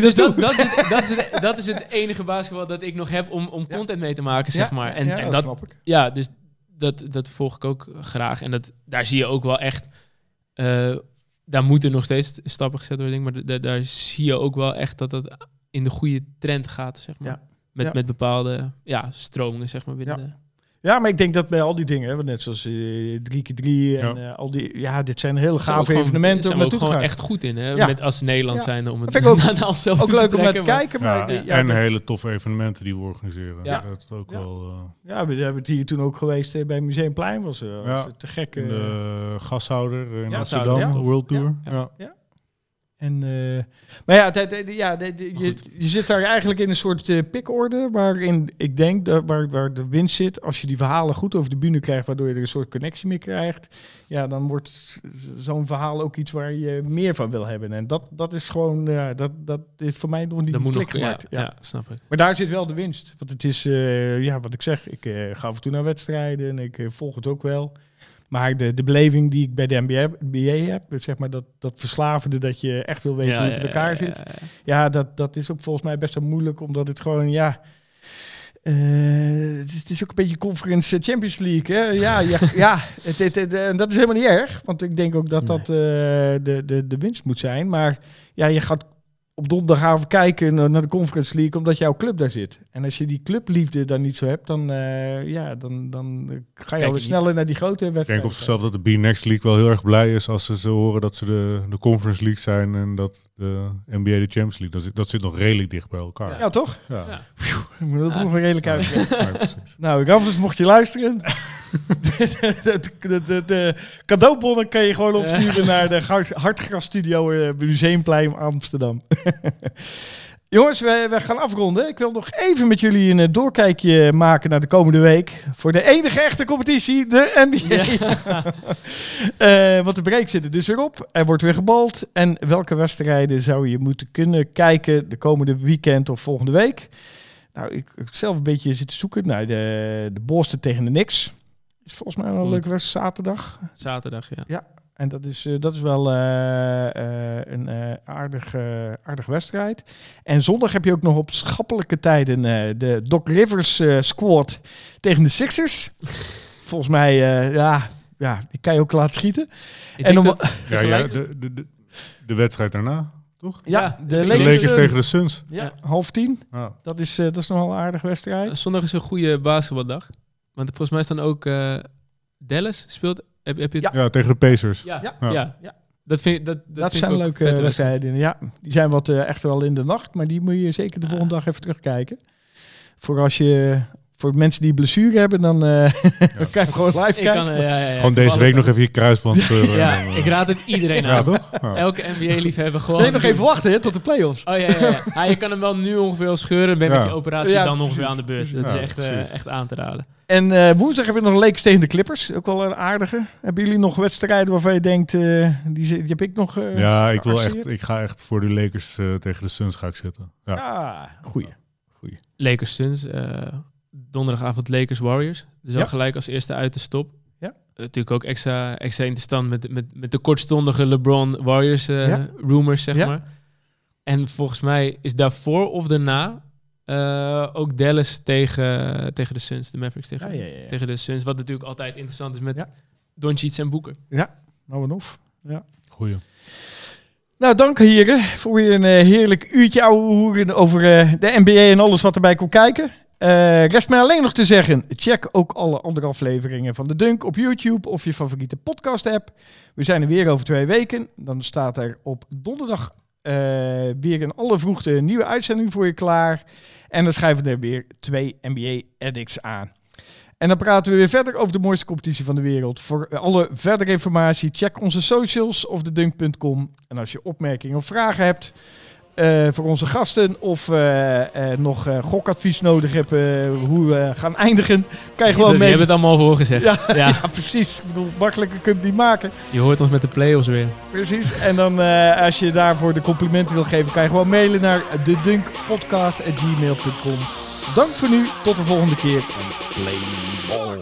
dus dat is het, dat, is het, dat is het enige basketbal dat ik nog heb om, om content mee te maken, zeg maar. En, en dat dat, snap ik. ja, dus dat, dat volg ik ook graag. En dat, daar zie je ook wel echt... eh, daar moeten nog steeds stappen gezet worden, maar da- daar zie je ook wel echt dat dat in de goede trend gaat, zeg maar. Met, Ja. met bepaalde ja, stromingen, zeg maar, binnen Ja. de... Ja, maar ik denk dat bij al die dingen, net zoals eh 3x3 en Ja. eh, al die... Ja, dit zijn hele Zijn gave evenementen zijn om we ook gewoon gaan. echt goed in, hè? Ja. Met als Nederland Ja. zijn om het vind ik ook- naar Ook leuk om naar te maar- kijken, maar... Ja, ja, en hele toffe evenementen die we organiseren. Ja. Dat is ook Ja. wel... eh, ja, we hebben het hier toen ook geweest bij Museumplein. Was, eh, was te gek. in eh. de gashouder in Ja, Amsterdam, ja. World Tour. Ja. En, eh, maar ja, de- de- de- ja de- je, zit daar eigenlijk in een soort eh, pikorde waarin ik denk dat waar, waar de winst zit, als je die verhalen goed over de bühne krijgt, waardoor je er een soort connectie mee krijgt, ja, dan wordt zo'n verhaal ook iets waar je meer van wil hebben. En dat, dat is gewoon, ja, dat, dat is voor mij nog niet Dat moet nog, klik ja, gemaakt. ja. snap ik. Maar daar zit wel de winst. Want het is, eh, ja, wat ik zeg, ik ga af en toe naar wedstrijden en ik volg het ook wel. Maar de, de beleving die ik bij de NBA, heb, dus zeg maar dat, dat verslavende, dat je echt wil weten hoe het in elkaar zit. ja, dat, dat is ook volgens mij best wel moeilijk, omdat het gewoon, ja... eh, het is ook een beetje Conference Champions League, hè? Ja, ja, ja het, het, het, eh, dat is helemaal niet erg. Want ik denk ook dat dat eh, de, de, de winst moet zijn. Maar ja, je gaat op donderdagavond kijken naar de Conference League, omdat jouw club daar zit. En als je die clubliefde dan niet zo hebt, dan, eh, ja, dan, dan ga je je al niet. sneller naar die grote Ik wedstrijden. denk op zichzelf dat de B-Next League wel heel erg blij is als ze zo horen dat ze de, de Conference League zijn en dat de NBA de Champions League, dat zit, dat zit nog redelijk dicht bij elkaar. Ja, toch? Ja, Ja. Ik moet dat Ah. nog redelijk uit. ja. Nou, Ramses, mocht je luisteren. De, de, de, de, de cadeaubonnen kan je gewoon opsturen naar de Hart- Hartgras Studio eh, Museumplein Amsterdam. Jongens, we, we gaan afronden. Ik wil nog even met jullie een eh, doorkijkje maken naar de komende week. Voor de enige echte competitie, de NBA. Eh, want de break zit er dus weer op. Er wordt weer gebald. En welke wedstrijden zou je moeten kunnen kijken de komende weekend of volgende week? Nou, ik zelf een beetje zitten zoeken naar de, de Boston tegen de Knicks. Is volgens mij wel een leuke wedstrijd zaterdag. Zaterdag, ja. En dat is, eh, dat is wel eh, eh, een eh, aardig, aardig wedstrijd. En zondag heb je ook nog op schappelijke tijden eh, de Doc Rivers eh, squad tegen de Sixers. Volgens mij, eh, ja, ja, die kan je ook laten schieten. Ik En om- dat- Ja, ja, de, de, de, de wedstrijd daarna, toch? Ja, Ja, de de Lakers, Lakers tegen de Suns. ja, half tien. Ja. Dat is, eh, dat is nog wel een aardige wedstrijd. Zondag is een goede basketbaldag. Want volgens mij is dan ook eh, Dallas speelt. Heb, heb je ja, tegen de Pacers. Ja, Ja. ja. Dat, vind, dat, dat, Dat, vind zijn ik ook leuke wedstrijden. Ja, die zijn wat eh, echt wel in de nacht, maar die moet je zeker de volgende dag even terugkijken. Voor als je voor mensen die blessure hebben, dan eh kan je gewoon live Ik kijken. kan, eh, ja, ja, ja, Gewoon deze week nog even je kruisband scheuren. Ja, dan, ik raad het iedereen ja, aan. toch? Elke NBA-liefhebber gewoon. Nee, nog even wachten hè, tot de playoffs. Oh ja, ja, ja. Ah, je kan hem wel nu ongeveer al scheuren. Ben je Ja. met je operatie Ja, dan precies, ongeveer aan de beurt. Dat Ja, is echt, eh, echt aan te raden. En eh, woensdag hebben we nog Lakers tegen de Clippers. Ook wel een aardige. Hebben jullie nog wedstrijden waarvan je denkt, eh, die, die heb ik nog eh Ja, ik, wil echt, ik ga echt voor de Lakers eh, tegen de Suns ga ik zitten. Ja. Ah, goeie. Lakers Suns. Donderdagavond Lakers Warriors. Dus al Ja. gelijk als eerste uit de stop. Ja. Eh, natuurlijk ook extra, extra interessant met, met, met de kortstondige LeBron Warriors eh, Ja. rumors, zeg Ja. maar. En volgens mij is daarvoor of daarna eh, ook Dallas tegen, tegen de Suns, de Mavericks tegen, Ja, ja, ja. tegen de Suns. Wat natuurlijk altijd interessant is met Ja. Doncic en Boeken. Nou en of. Goeie. Nou, dank heren voor weer een heerlijk uurtje ouwe hoeren over eh, de NBA en alles wat erbij komt kijken. Eh rest mij alleen nog te zeggen, check ook alle andere afleveringen van de Dunk op YouTube of je favoriete podcast app. We zijn er weer over twee weken. Dan staat er op donderdag eh, weer in alle vroegte een nieuwe uitzending voor je klaar. En dan schrijven er weer twee NBA Addicts aan. En dan praten we weer verder over de mooiste competitie van de wereld. Voor alle verdere informatie, check onze socials of de dunk.com. En als je opmerkingen of vragen hebt eh, voor onze gasten of eh, eh, nog eh, gokadvies nodig hebt hoe we gaan eindigen, kan je gewoon Je mee. hebt het allemaal voorgezegd. Ja, Ja. ja, precies. Ik bedoel, makkelijker kun je het niet maken. Je hoort ons met de play-offs weer. Precies. En dan eh, als je daarvoor de complimenten wil geven, kan je gewoon mailen naar dedunkpodcast.gmail.com. Dank voor nu. Tot de volgende keer. En play ball.